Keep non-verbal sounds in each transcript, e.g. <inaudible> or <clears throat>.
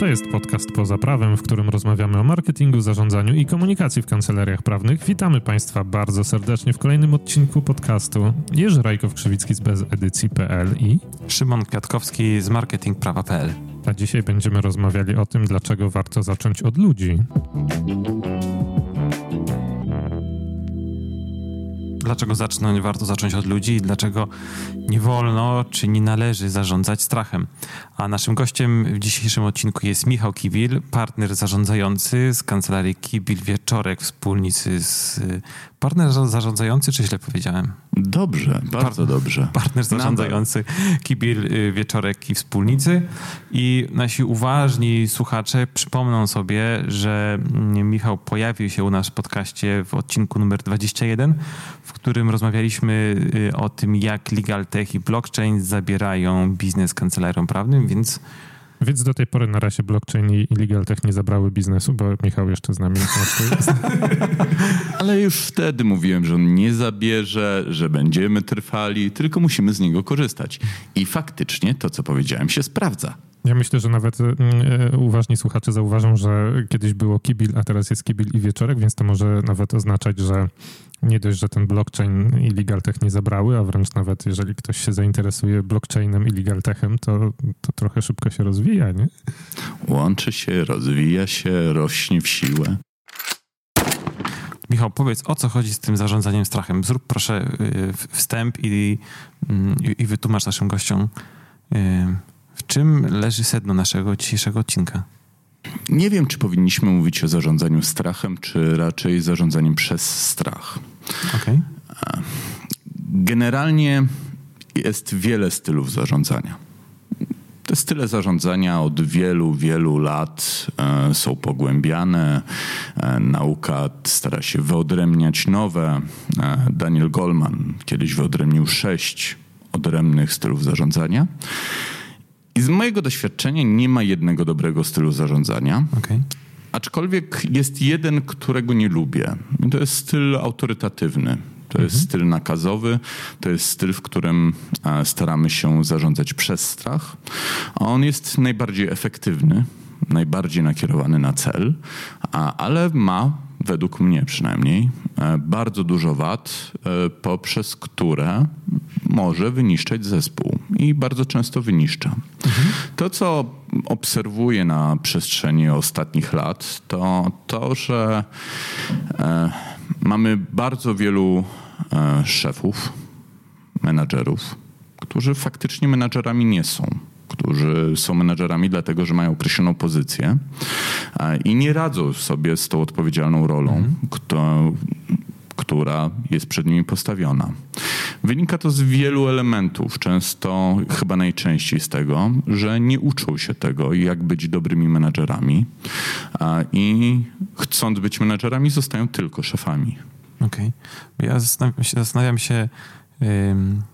To jest podcast Poza Prawem, w którym rozmawiamy o marketingu, zarządzaniu i komunikacji w kancelariach prawnych. Witamy Państwa bardzo serdecznie w kolejnym odcinku podcastu. Jerzy Rajkow-Krzywicki z bezedycji.pl i Szymon Kwiatkowski z marketingprawa.pl. A dzisiaj będziemy rozmawiali o tym, dlaczego warto zacząć od ludzi. Dlaczego zacząć, warto zacząć od ludzi i dlaczego nie wolno czy nie należy zarządzać strachem. A naszym gościem w dzisiejszym odcinku jest Michał Kibil, partner zarządzający z kancelarii Kibil Wieczorek, wspólnicy z... Partner zarządzający, czy źle powiedziałem? Dobrze, bardzo dobrze. Partner zarządzający Kibil y, Wieczorek i wspólnicy. I nasi uważni słuchacze przypomną sobie, że mm, Michał pojawił się u nas w podcaście w odcinku numer 21, w którym rozmawialiśmy y, o tym, jak legal tech i blockchain zabierają biznes kancelariom prawnym, więc więc do tej pory na razie blockchain i legal tech nie zabrały biznesu, bo Michał jeszcze z nami jest. <laughs> Ale już wtedy mówiłem, że on nie zabierze, że będziemy trwali, tylko musimy z niego korzystać. I faktycznie to, co powiedziałem, się sprawdza. Ja myślę, że nawet y, uważni słuchacze zauważą, że kiedyś było kibil, a teraz jest kibil i wieczorek, więc to może nawet oznaczać, że nie dość, że ten blockchain i legal tech nie zabrały, a wręcz nawet jeżeli ktoś się zainteresuje blockchainem i legal techem, to, to trochę szybko się rozwija, nie? Łączy się, rozwija się, rośnie w siłę. Michał, powiedz, o co chodzi z tym zarządzaniem strachem? Zrób proszę y, wstęp i, mm, i, i wytłumacz naszym gościom, y, czym leży sedno naszego dzisiejszego odcinka. Nie wiem, czy powinniśmy mówić o zarządzaniu strachem, czy raczej zarządzaniem przez strach. Okay. Generalnie jest wiele stylów zarządzania. Te style zarządzania od wielu, wielu lat e, są pogłębiane. E, nauka stara się wyodrębniać nowe. E, Daniel Goldman kiedyś wyodrębnił sześć odrębnych stylów zarządzania. I z mojego doświadczenia nie ma jednego dobrego stylu zarządzania. Okay. Aczkolwiek jest jeden, którego nie lubię. I to jest styl autorytatywny. To mhm. jest styl nakazowy, to jest styl, w którym e, staramy się zarządzać przez strach. A on jest najbardziej efektywny, najbardziej nakierowany na cel, ale ma według mnie przynajmniej, e, bardzo dużo wad, e, poprzez które może wyniszczać zespół i bardzo często wyniszcza. Mhm. To, co obserwuję na przestrzeni ostatnich lat, to to, że e, mamy bardzo wielu szefów, menadżerów, którzy faktycznie menadżerami nie są którzy są menedżerami dlatego, że mają określoną pozycję i nie radzą sobie z tą odpowiedzialną rolą, mhm. kto, która jest przed nimi postawiona. Wynika to z wielu elementów, często chyba najczęściej z tego, że nie uczą się tego, jak być dobrymi menedżerami i chcąc być menedżerami, zostają tylko szefami. Okej. Okay. Ja zastanawiam się, zastanawiam się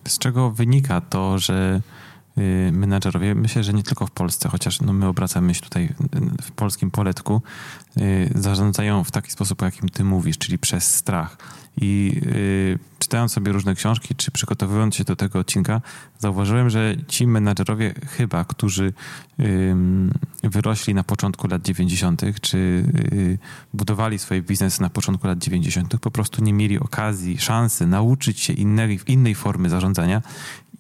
z czego wynika to, że menadżerowie, myślę, że nie tylko w Polsce, chociaż no my obracamy się tutaj w polskim poletku, y, zarządzają w taki sposób, o jakim ty mówisz, czyli przez strach. I y, czytając sobie różne książki, czy przygotowując się do tego odcinka, zauważyłem, że ci menadżerowie chyba, którzy wyrośli na początku lat 90., czy budowali swoje biznesy na początku lat 90., po prostu nie mieli okazji, szansy nauczyć się innej, innej formy zarządzania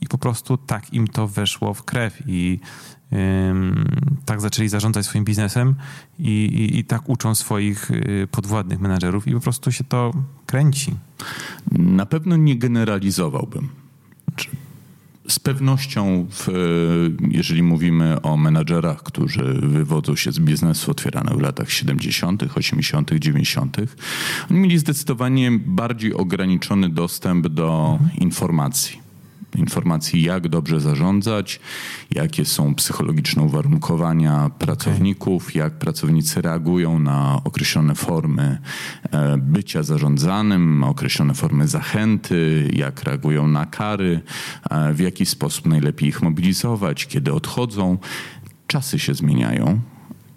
i po prostu tak im to weszło w krew i tak zaczęli zarządzać swoim biznesem i, i, i, tak uczą swoich y, podwładnych menadżerów i po prostu się to kręci. Na pewno nie generalizowałbym. Z pewnością, w, jeżeli mówimy o menadżerach, którzy wywodzą się z biznesu otwieranego w latach 70., 80., 90., oni mieli zdecydowanie bardziej ograniczony dostęp do mhm. informacji informacji, jak dobrze zarządzać, jakie są psychologiczne uwarunkowania pracowników, okay. jak pracownicy reagują na określone formy e, bycia zarządzanym, określone formy zachęty, jak reagują na kary, e, w jaki sposób najlepiej ich mobilizować, kiedy odchodzą. Czasy się zmieniają.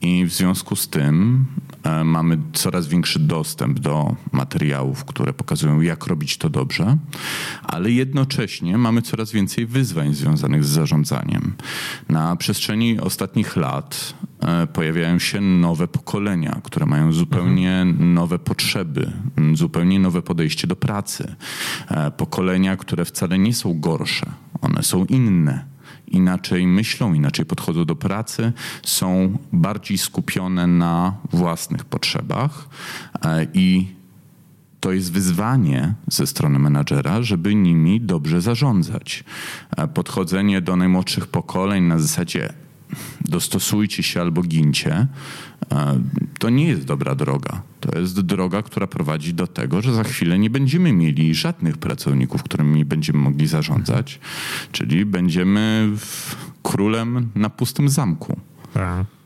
I w związku z tym e, mamy coraz większy dostęp do materiałów, które pokazują, jak robić to dobrze, ale jednocześnie mamy coraz więcej wyzwań związanych z zarządzaniem. Na przestrzeni ostatnich lat e, pojawiają się nowe pokolenia, które mają zupełnie nowe potrzeby, zupełnie nowe podejście do pracy. E, pokolenia, które wcale nie są gorsze, one są inne inaczej myślą, inaczej podchodzą do pracy, są bardziej skupione na własnych potrzebach e, i to jest wyzwanie ze strony menadżera, żeby nimi dobrze zarządzać. E, podchodzenie do najmłodszych pokoleń na zasadzie dostosujcie się albo gincie, to nie jest dobra droga. To jest droga, która prowadzi do tego, że za chwilę nie będziemy mieli żadnych pracowników, którymi będziemy mogli zarządzać, czyli będziemy królem na pustym zamku. Tak.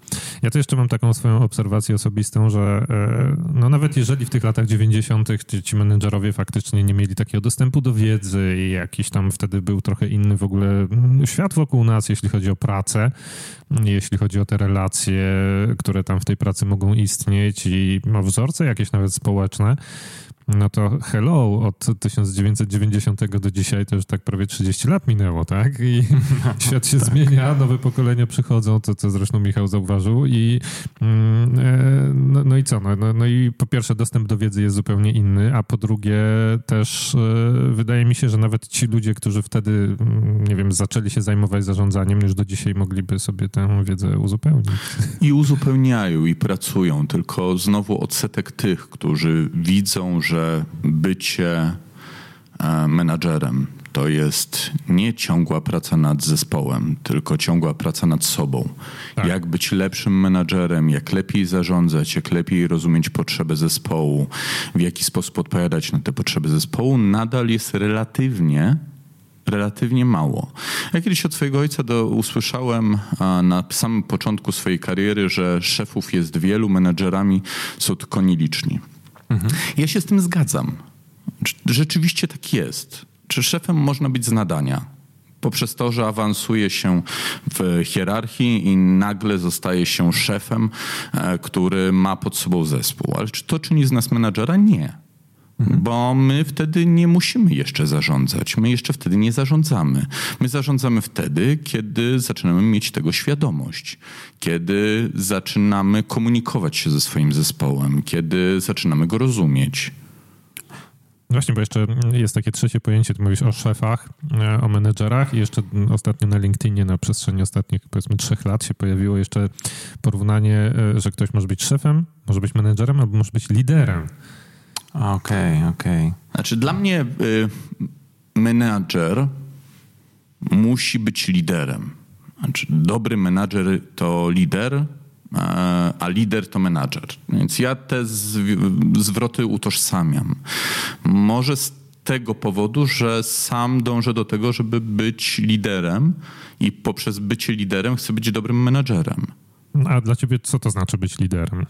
Ja tu jeszcze mam taką swoją obserwację osobistą, że e, no nawet jeżeli w tych latach 90. ci menedżerowie faktycznie nie mieli takiego dostępu do wiedzy i jakiś tam wtedy był trochę inny w ogóle mm, świat wokół nas, jeśli chodzi o pracę, jeśli chodzi o te relacje, które tam w tej pracy mogą istnieć i wzorce jakieś nawet społeczne, no to hello, od 1990 do dzisiaj to już tak prawie 30 lat minęło, tak? I no, <laughs> świat się tak. zmienia, nowe pokolenia przychodzą, to co zresztą Michał zauważył i mm, e, no, no, i co? No, no, no, i po pierwsze dostęp do wiedzy jest zupełnie inny, a po drugie też e, wydaje mi się, że nawet ci ludzie, którzy wtedy, mm, nie wiem, zaczęli się zajmować zarządzaniem, już do dzisiaj mogliby sobie tę wiedzę uzupełnić. I uzupełniają i pracują, tylko znowu odsetek tych, którzy widzą, że że bycie e, menadżerem to jest nie ciągła praca nad zespołem, tylko ciągła praca nad sobą. Tak. Jak być lepszym menadżerem, jak lepiej zarządzać, jak lepiej rozumieć potrzeby zespołu, w jaki sposób odpowiadać na te potrzeby zespołu, nadal jest relatywnie relatywnie mało. Ja kiedyś od swojego ojca do, usłyszałem na samym początku swojej kariery, że szefów jest wielu, menedżerami są tylko nieliczni. Mhm. Ja się z tym zgadzam. Rzeczywiście tak jest. Czy szefem można być z nadania? Poprzez to, że awansuje się w hierarchii i nagle zostaje się szefem, e, który ma pod sobą zespół. Ale czy to czyni z nas menadżera? Nie. Mhm. Bo my wtedy nie musimy jeszcze zarządzać. My jeszcze wtedy nie zarządzamy. My zarządzamy wtedy, kiedy zaczynamy mieć tego świadomość, kiedy zaczynamy komunikować się ze swoim zespołem, kiedy zaczynamy go rozumieć. Właśnie, bo jeszcze jest takie trzecie pojęcie, ty mówisz o szefach, e, o menedżerach i jeszcze ostatnio na LinkedInie na przestrzeni ostatnich powiedzmy trzech lat się pojawiło jeszcze porównanie, e, że ktoś może być szefem, może być menedżerem albo może być liderem. Okej, okay, okej. Okay. Znaczy dla mnie y, menadżer musi być liderem. Znaczy, dobry menadżer to lider, a, a lider to menadżer. Więc ja te zwroty utożsamiam. Może z tego powodu, że sam dążę do tego, żeby być liderem i poprzez bycie liderem chcę być dobrym menadżerem. A dla ciebie co to znaczy być liderem?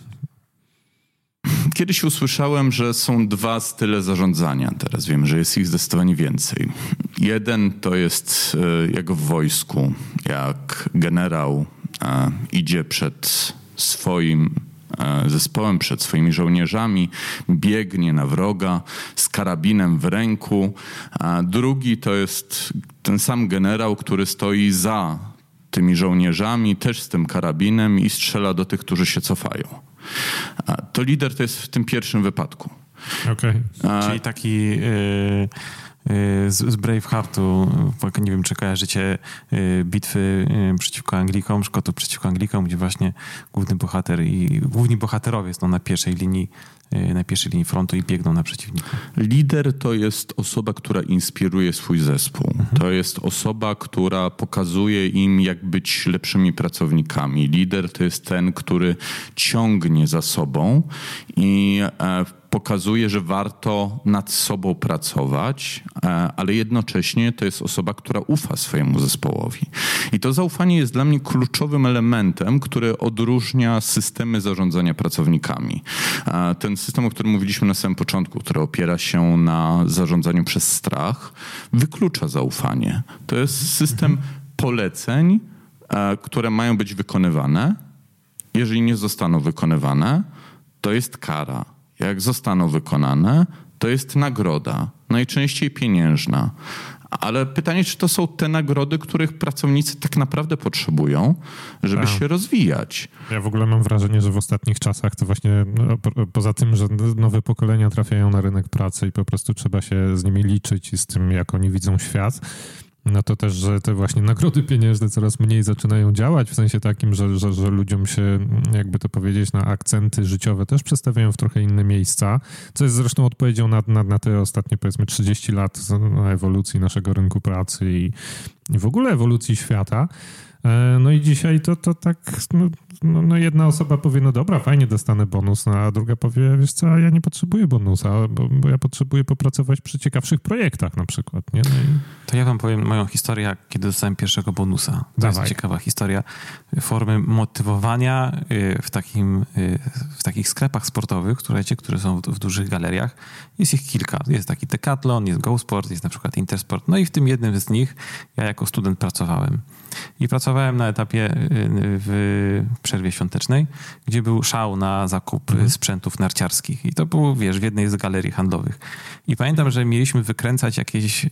Kiedyś usłyszałem, że są dwa style zarządzania. Teraz wiem, że jest ich zdecydowanie więcej. Jeden to jest e, jak w wojsku, jak generał e, idzie przed swoim e, zespołem, przed swoimi żołnierzami, biegnie na wroga z karabinem w ręku, a drugi to jest ten sam generał, który stoi za tymi żołnierzami, też z tym karabinem i strzela do tych, którzy się cofają. To lider to jest w tym pierwszym wypadku. Okay. Czyli taki... Yy z, z Braveheartu, nie wiem, czy kojarzycie bitwy przeciwko Anglikom, Szkotów przeciwko Anglikom, gdzie właśnie główny bohater i główni bohaterowie są na pierwszej linii na pierwszej linii frontu i biegną na przeciwnika. Lider to jest osoba, która inspiruje swój zespół. Mhm. To jest osoba, która pokazuje im, jak być lepszymi pracownikami. Lider to jest ten, który ciągnie za sobą i e, pokazuje, że warto nad sobą pracować, e, ale jednocześnie to jest osoba, która ufa swojemu zespołowi. I to zaufanie jest dla mnie kluczowym elementem, który odróżnia systemy zarządzania pracownikami. E, ten system, o którym mówiliśmy na samym początku, który opiera się na zarządzaniu przez strach, wyklucza zaufanie. To jest system poleceń, e, które mają być wykonywane. Jeżeli nie zostaną wykonywane, to jest kara jak zostaną wykonane, to jest nagroda, najczęściej pieniężna. Ale pytanie, czy to są te nagrody, których pracownicy tak naprawdę potrzebują, żeby Tak. się rozwijać. Ja w ogóle mam wrażenie, że w ostatnich czasach to właśnie no, po, poza tym, że nowe pokolenia trafiają na rynek pracy i po prostu trzeba się z nimi liczyć i z tym, jak oni widzą świat, no to też, że te właśnie nagrody pieniężne coraz mniej zaczynają działać, w sensie takim, że, że, że ludziom się, jakby to powiedzieć, na akcenty życiowe też przestawiają w trochę inne miejsca, co jest zresztą odpowiedzią na, na, na te ostatnie powiedzmy 30 lat no, ewolucji naszego rynku pracy i, i w ogóle ewolucji świata. E, No i dzisiaj to, to tak, no, no, no jedna osoba powie, no dobra, fajnie dostanę bonus, no, a druga powie, wiesz co, ja nie potrzebuję bonusa, bo, bo ja potrzebuję popracować przy ciekawszych projektach na przykład, nie? No i, To ja wam powiem moją historię, kiedy dostałem pierwszego bonusa. To Dawaj. jest ciekawa historia formy motywowania y, w, takim, y, w takich sklepach sportowych, słuchajcie, które są w, w dużych galeriach. Jest ich kilka. Jest taki Decathlon, jest GoSport, jest na przykład Intersport. No i w tym jednym z nich ja jako student pracowałem. I pracowałem na etapie y, w przerwie świątecznej, gdzie był szał na zakup y, sprzętów narciarskich. I to było, wiesz, w jednej z galerii handlowych. I pamiętam, że mieliśmy wykręcać jakieś... Yy,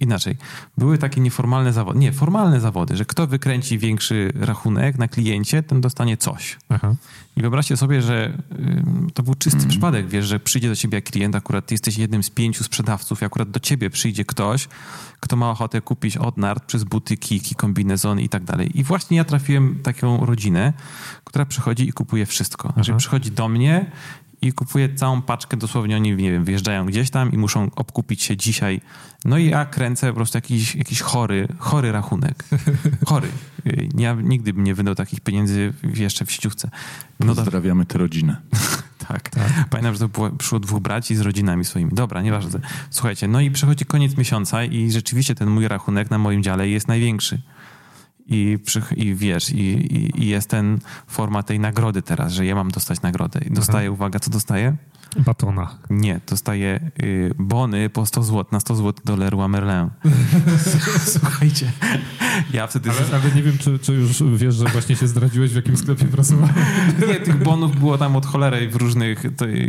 inaczej. Były takie nieformalne zawody. Nie, formalne zawody, że kto wykręci większy rachunek na kliencie, ten dostanie coś. aha. I wyobraźcie sobie, że ym, to był czysty przypadek, wiesz, że przyjdzie do ciebie klient, akurat ty jesteś jednym z pięciu sprzedawców i akurat do ciebie przyjdzie ktoś, kto ma ochotę kupić od nart przez buty, kiki, kombinezony i tak dalej. I właśnie ja trafiłem taką rodzinę, która przychodzi i kupuje wszystko. Znaczy Aha. przychodzi do mnie i kupuje całą paczkę, dosłownie oni, nie wiem, wyjeżdżają gdzieś tam i muszą obkupić się dzisiaj. No i ja kręcę po prostu jakiś, jakiś chory, chory rachunek. <laughs> Chory. Ja nigdy bym nie wydał takich pieniędzy jeszcze w sieciówce. No Pozdrawiamy tę rodzinę. <laughs> tak. Pamiętam, że to było, przyszło dwóch braci z rodzinami swoimi. Dobra, nieważne. Słuchajcie, no i przychodzi koniec miesiąca i rzeczywiście ten mój rachunek na moim dziale jest największy. I, przy, i wiesz, i, i, i jest ten forma tej nagrody teraz, że ja mam dostać nagrodę. I dostaję, uwaga, co dostaję? Batona. Nie, dostaję y, bony po 100 zł, na 100 zł do Leroy Merlin. Słuchajcie, ja wtedy... Ale, ale nie wiem, czy, czy już wiesz, że właśnie się zdradziłeś, w jakim sklepie pracowałem. Nie, tych bonów było tam od cholery w różnych,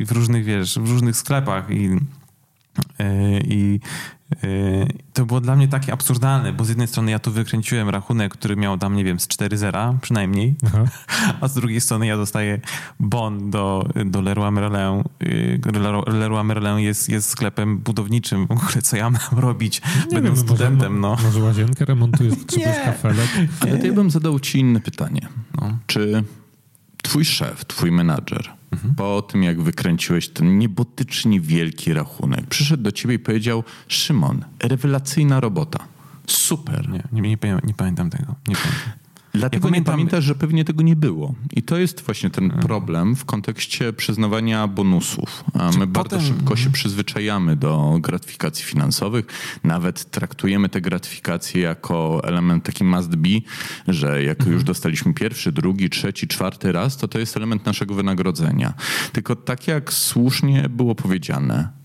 w różnych, wiesz, w różnych sklepach i, i yy, to było dla mnie takie absurdalne, bo z jednej strony ja tu wykręciłem rachunek, który miał tam, nie wiem, z 4 zera przynajmniej, Aha. <laughs> a z drugiej strony ja dostaję bon do, do Leroy Merlin. Yy, Leroy- Merlin jest, jest sklepem budowniczym. W ogóle co ja mam robić, Nie będąc wiem, może- studentem, no. Może łazienkę remontujesz, potrzebujesz <laughs> kafelek. Ale to ja bym zadał ci inne pytanie. no. Czy twój szef, twój menadżer, Mhm. po tym jak wykręciłeś ten niebotycznie wielki rachunek, przyszedł do ciebie i powiedział: Szymon, rewelacyjna robota. Super. Nie, nie, nie, nie pamiętam tego. Nie pamiętam. Dlatego Ja nie pamiętam- pamiętasz, że pewnie tego nie było. I to jest właśnie ten Mhm. problem w kontekście przyznawania bonusów. A my bardzo szybko się Mhm. przyzwyczajamy do gratyfikacji finansowych. Nawet traktujemy te gratyfikacje jako element taki must be, że jak Mhm. już dostaliśmy pierwszy, drugi, trzeci, czwarty raz, to to jest element naszego wynagrodzenia. Tylko tak jak słusznie było powiedziane, E,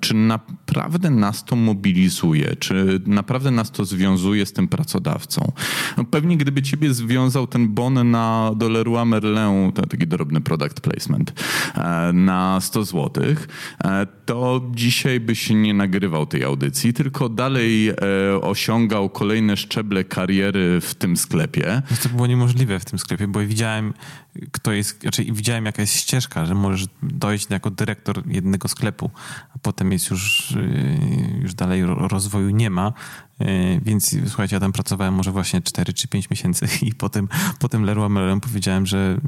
Czy naprawdę nas to mobilizuje? Czy naprawdę nas to związuje z tym pracodawcą? No pewnie gdyby ciebie związał ten bon na do Leroy taki drobny product placement, e, na 100 zł, to dzisiaj byś nie nagrywał tej audycji, tylko dalej e, osiągał kolejne szczeble kariery w tym sklepie. No to było niemożliwe w tym sklepie, bo widziałem, kto jest, znaczy widziałem jaka jest ścieżka, że możesz dojść jako dyrektor jednego sklepu, a potem jest już, yy, już dalej ro- rozwoju nie ma. Yy, Więc słuchajcie, ja tam pracowałem może właśnie 4 czy 5 miesięcy <laughs> i potem, potem Leroy Merlin powiedziałem, że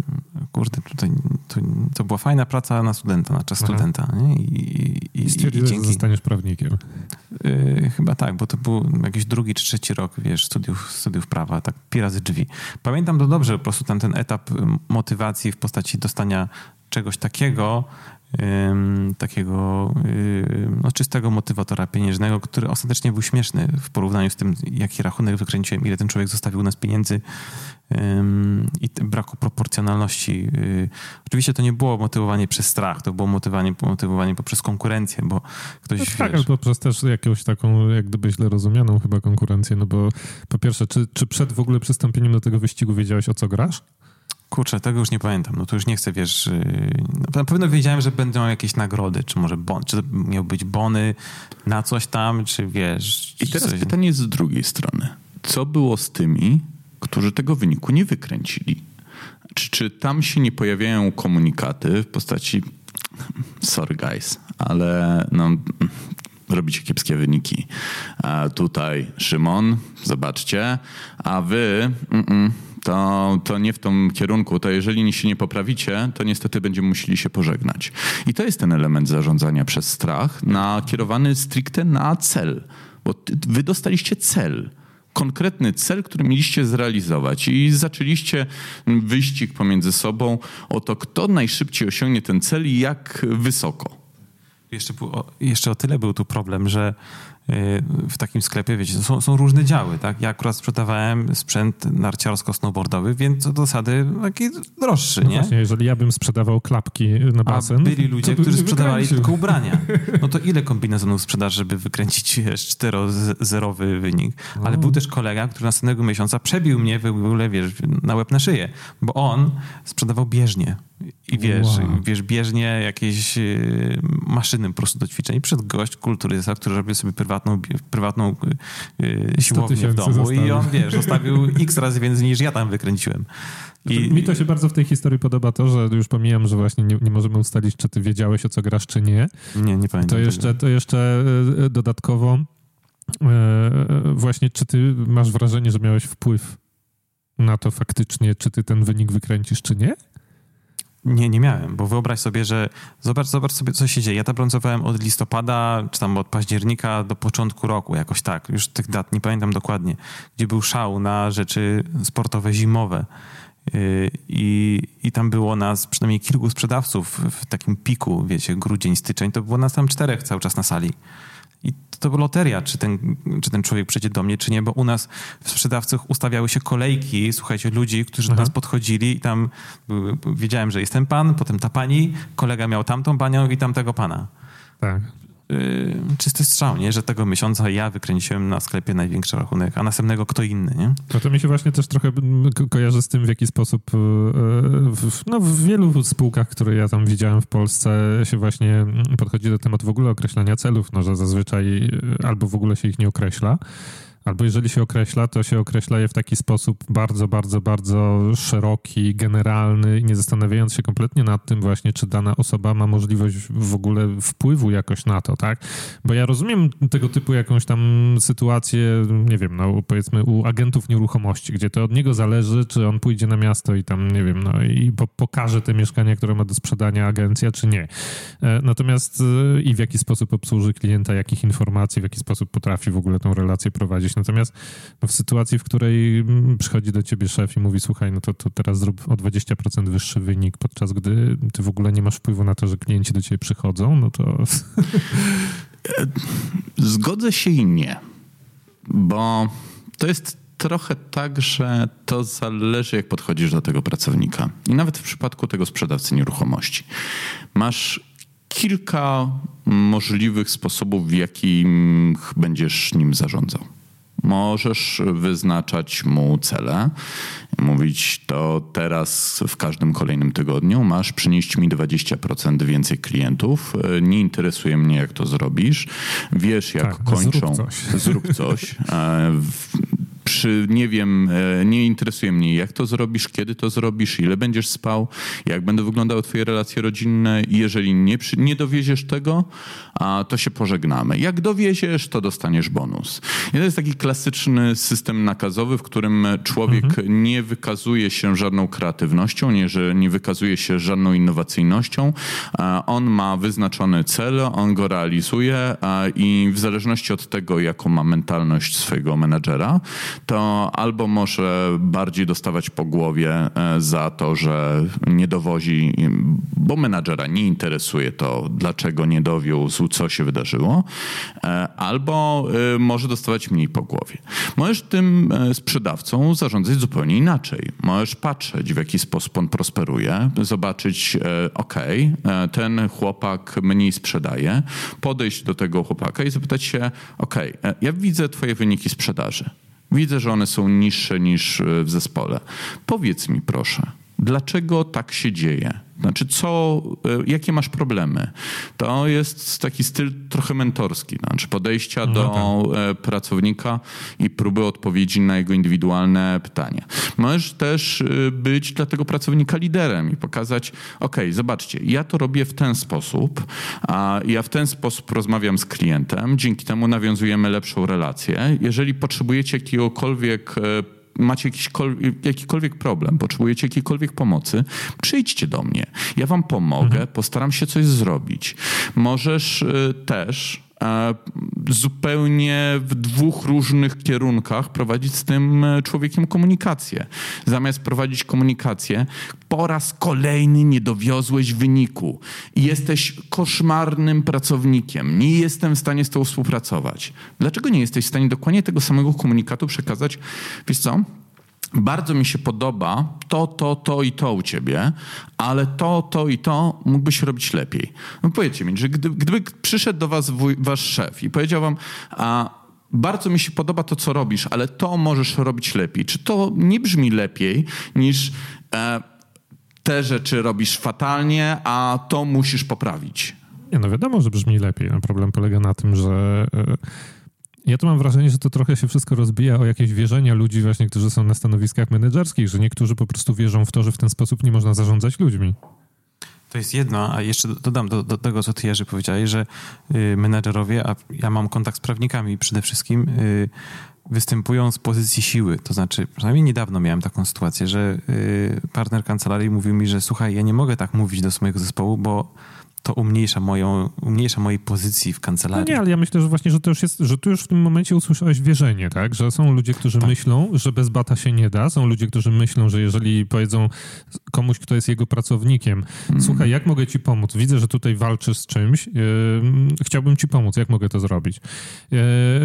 kurde, tutaj, to, to była fajna praca na studenta, na czas Aha. studenta. Nie? I, i, i, stwierdziłeś, że zostaniesz prawnikiem. Yy, chyba tak, bo to był jakiś drugi czy trzeci rok, wiesz, studiów, studiów prawa, tak pi razy drzwi. Pamiętam to dobrze, po prostu tam ten etap motywacji w postaci dostania czegoś takiego, takiego no, czystego motywatora pieniężnego, który ostatecznie był śmieszny w porównaniu z tym, jaki rachunek wykręciłem, ile ten człowiek zostawił nas pieniędzy i braku proporcjonalności. Yy, Oczywiście to nie było motywowanie przez strach, to było motywowanie, motywowanie poprzez konkurencję, bo ktoś, No tak, wiesz, albo przez też jakąś taką, jak gdyby źle rozumianą chyba konkurencję, no bo po pierwsze, czy, czy przed w ogóle przystąpieniem do tego wyścigu wiedziałeś o co grasz? Kurczę, tego już nie pamiętam. No to już nie chcę, wiesz... Yy, na pewno wiedziałem, że będą jakieś nagrody, czy może bon, czy to miał być bony na coś tam, czy wiesz... I teraz coś... pytanie z drugiej strony. Co było z tymi, którzy tego wyniku nie wykręcili? Czy, czy tam się nie pojawiają komunikaty w postaci sorry guys, ale no, robicie kiepskie wyniki. A tutaj Szymon, zobaczcie, a wy... Mm -mm, to, to nie w tym kierunku, to jeżeli się nie poprawicie, to niestety będziemy musieli się pożegnać. I to jest ten element zarządzania przez strach, nakierowany stricte na cel, bo wy dostaliście cel konkretny cel, który mieliście zrealizować i zaczęliście wyścig pomiędzy sobą o to, kto najszybciej osiągnie ten cel i jak wysoko. Jeszcze, jeszcze o tyle był tu problem, że w takim sklepie, wiecie, są, są, różne działy, tak? Ja akurat sprzedawałem sprzęt narciarsko-snowboardowy, więc do zasady taki droższy, no nie? Właśnie, jeżeli ja bym sprzedawał klapki na basen... A byli ludzie, którzy sprzedawali tylko ubrania. <laughs> No to ile kombinezonów sprzedasz, żeby wykręcić czterozerowy wynik? Ale był też kolega, który następnego miesiąca przebił mnie w ogóle, wiesz, na łeb na szyję, bo on sprzedawał bieżnie. I wiesz, wow. wiesz, bieżnie jakieś y, maszyny po prostu do ćwiczeń. Przed gość kulturysta, który robił sobie prywatną, prywatną y, siłownię w domu zostawił. i on, wiesz, zostawił <laughs> x razy więcej niż ja tam wykręciłem. Znaczy, I, mi to się bardzo w tej historii podoba to, że już pomijam, że właśnie nie, nie możemy ustalić, czy ty wiedziałeś, o co grasz, czy nie. Nie, nie pamiętam. To jeszcze, to jeszcze y, dodatkowo właśnie, czy ty masz wrażenie, że miałeś wpływ na to faktycznie, czy ty ten wynik wykręcisz, czy nie? Nie, nie miałem, bo wyobraź sobie, że zobacz, zobacz sobie, co się dzieje. Ja tam pracowałem od listopada, czy tam od października do początku roku, jakoś tak. Już tych dat nie pamiętam dokładnie, gdzie był szał na rzeczy sportowe zimowe. Yy, I, I tam było nas przynajmniej kilku sprzedawców w takim piku, wiecie, grudzień, styczeń, to było nas tam czterech cały czas na sali. I to loteria, czy ten, czy ten człowiek przyjdzie do mnie, czy nie, bo u nas w sprzedawcach ustawiały się kolejki, słuchajcie, ludzi, którzy do nas podchodzili i tam wiedziałem, że jest ten pan, potem ta pani, kolega miał tamtą panią i tamtego pana. Tak. Y, czysty strzał, nie? że tego miesiąca ja wykręciłem na sklepie największy rachunek, a następnego kto inny. Nie? No to mi się właśnie też trochę ko kojarzy z tym, w jaki sposób y, w, no, w wielu spółkach, które ja tam widziałem w Polsce, się właśnie podchodzi do tematu w ogóle określania celów, no, że zazwyczaj y, albo w ogóle się ich nie określa, Albo jeżeli się określa, to się określa je w taki sposób bardzo, bardzo, bardzo szeroki, generalny, nie zastanawiając się kompletnie nad tym właśnie, czy dana osoba ma możliwość w ogóle wpływu jakoś na to, tak? Bo ja rozumiem tego typu jakąś tam sytuację, nie wiem, no powiedzmy u agentów nieruchomości, gdzie to od niego zależy, czy on pójdzie na miasto i tam, nie wiem, no i po, pokaże te mieszkania, które ma do sprzedania agencja, czy nie. E, natomiast e, i w jaki sposób obsłuży klienta, jakich informacji, w jaki sposób potrafi w ogóle tą relację prowadzić Natomiast no, w sytuacji, w której mm, przychodzi do ciebie szef i mówi, słuchaj, no to, to teraz zrób o 20% wyższy wynik, podczas gdy ty w ogóle nie masz wpływu na to, że klienci do ciebie przychodzą, no to... <laughs> Zgodzę się i nie, bo to jest trochę tak, że to zależy, jak podchodzisz do tego pracownika. I nawet w przypadku tego sprzedawcy nieruchomości. Masz kilka możliwych sposobów, w jakim będziesz nim zarządzał. Możesz wyznaczać mu cele, mówić to teraz w każdym kolejnym tygodniu masz przynieść mi 20% więcej klientów. Nie interesuje mnie, jak to zrobisz. Wiesz, jak tak, kończą. Zrób coś. Zrób coś. <laughs> E, przy, nie wiem, e, nie interesuje mnie, jak to zrobisz, kiedy to zrobisz, ile będziesz spał, jak będą wyglądały twoje relacje rodzinne. Jeżeli nie, nie dowieziesz tego, to się pożegnamy. Jak dowieziesz, to dostaniesz bonus. I to jest taki klasyczny system nakazowy, w którym człowiek mhm. nie wykazuje się żadną kreatywnością, nie, że nie wykazuje się żadną innowacyjnością. On ma wyznaczony cel, on go realizuje i w zależności od tego, jaką ma mentalność swojego menadżera, to albo może bardziej dostawać po głowie e, za to, że nie dowozi, bo menadżera nie interesuje to, dlaczego nie dowiózł, co się wydarzyło, e, albo e, może dostawać mniej po głowie. Możesz tym sprzedawcą zarządzać zupełnie inaczej. Możesz patrzeć, w jaki sposób on prosperuje, zobaczyć, ok, ten chłopak mniej sprzedaje, podejść do tego chłopaka i zapytać się, ok, ja widzę twoje wyniki sprzedaży. Widzę, że one są niższe niż e, w zespole. Powiedz mi proszę, Dlaczego tak się dzieje? Znaczy, co, e, jakie masz problemy? To jest taki styl trochę mentorski, znaczy podejścia no do tak. E, pracownika i próby odpowiedzi na jego indywidualne pytania. Możesz też e, być dla tego pracownika liderem i pokazać, ok, zobaczcie, ja to robię w ten sposób, a ja w ten sposób rozmawiam z klientem, dzięki temu nawiązujemy lepszą relację. Jeżeli potrzebujecie jakiegokolwiek macie jakikolwiek, jakikolwiek problem, potrzebujecie jakiejkolwiek pomocy, przyjdźcie do mnie. Ja wam pomogę, mhm. postaram się coś zrobić. Możesz y, też zupełnie w dwóch różnych kierunkach prowadzić z tym e, człowiekiem komunikację. Zamiast prowadzić komunikację, po raz kolejny nie dowiozłeś wyniku i jesteś koszmarnym pracownikiem. Nie jestem w stanie z tobą współpracować. Dlaczego nie jesteś w stanie dokładnie tego samego komunikatu przekazać? Wiesz co? Bardzo mi się podoba to, to, to i to u ciebie, ale to, to i to mógłbyś robić lepiej. No powiedzcie mi, że gdy, gdyby przyszedł do was wuj, wasz szef i powiedział wam, a bardzo mi się podoba to, co robisz, ale to możesz robić lepiej. Czy to nie brzmi lepiej niż e, te rzeczy robisz fatalnie, a to musisz poprawić? Nie, no wiadomo, że brzmi lepiej. No problem polega na tym, że... E ja tu mam wrażenie, że to trochę się wszystko rozbija o jakieś wierzenia ludzi właśnie, którzy są na stanowiskach menedżerskich, że niektórzy po prostu wierzą w to, że w ten sposób nie można zarządzać ludźmi. To jest jedno, a jeszcze dodam do, do tego, co ty Jerzy powiedziałeś, że y, menedżerowie, a ja mam kontakt z prawnikami przede wszystkim, y, występują z pozycji siły. To znaczy, przynajmniej niedawno miałem taką sytuację, że y, partner kancelarii mówił mi, że słuchaj, ja nie mogę tak mówić do mojego zespołu, bo to umniejsza, moją, umniejsza mojej pozycji w kancelarii. No nie, ale ja myślę, że właśnie, że to już jest, że tu już w tym momencie usłyszałeś wierzenie, tak? Że są ludzie, którzy tak. myślą, że bez bata się nie da, są ludzie, którzy myślą, że jeżeli powiedzą komuś, kto jest jego pracownikiem, mm. słuchaj, jak mogę ci pomóc? Widzę, że tutaj walczysz z czymś, yy, chciałbym ci pomóc, jak mogę to zrobić? Yy,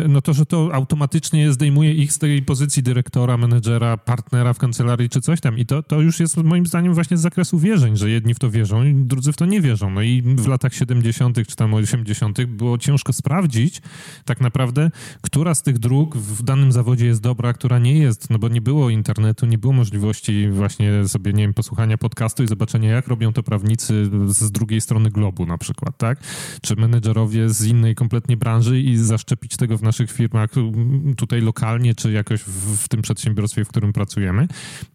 no to, że to automatycznie zdejmuje ich z tej pozycji dyrektora, menedżera, partnera w kancelarii czy coś tam i to, to już jest moim zdaniem właśnie z zakresu wierzeń, że jedni w to wierzą i drudzy w to nie wierzą. No i w latach 70. czy tam 80. było ciężko sprawdzić tak naprawdę, która z tych dróg w danym zawodzie jest dobra, która nie jest, no bo nie było internetu, nie było możliwości właśnie sobie, nie wiem, posłuchania podcastu i zobaczenia, jak robią to prawnicy z drugiej strony globu na przykład, tak? Czy menedżerowie z innej kompletnie branży i zaszczepić tego w naszych firmach tutaj lokalnie, czy jakoś w, w tym przedsiębiorstwie, w którym pracujemy.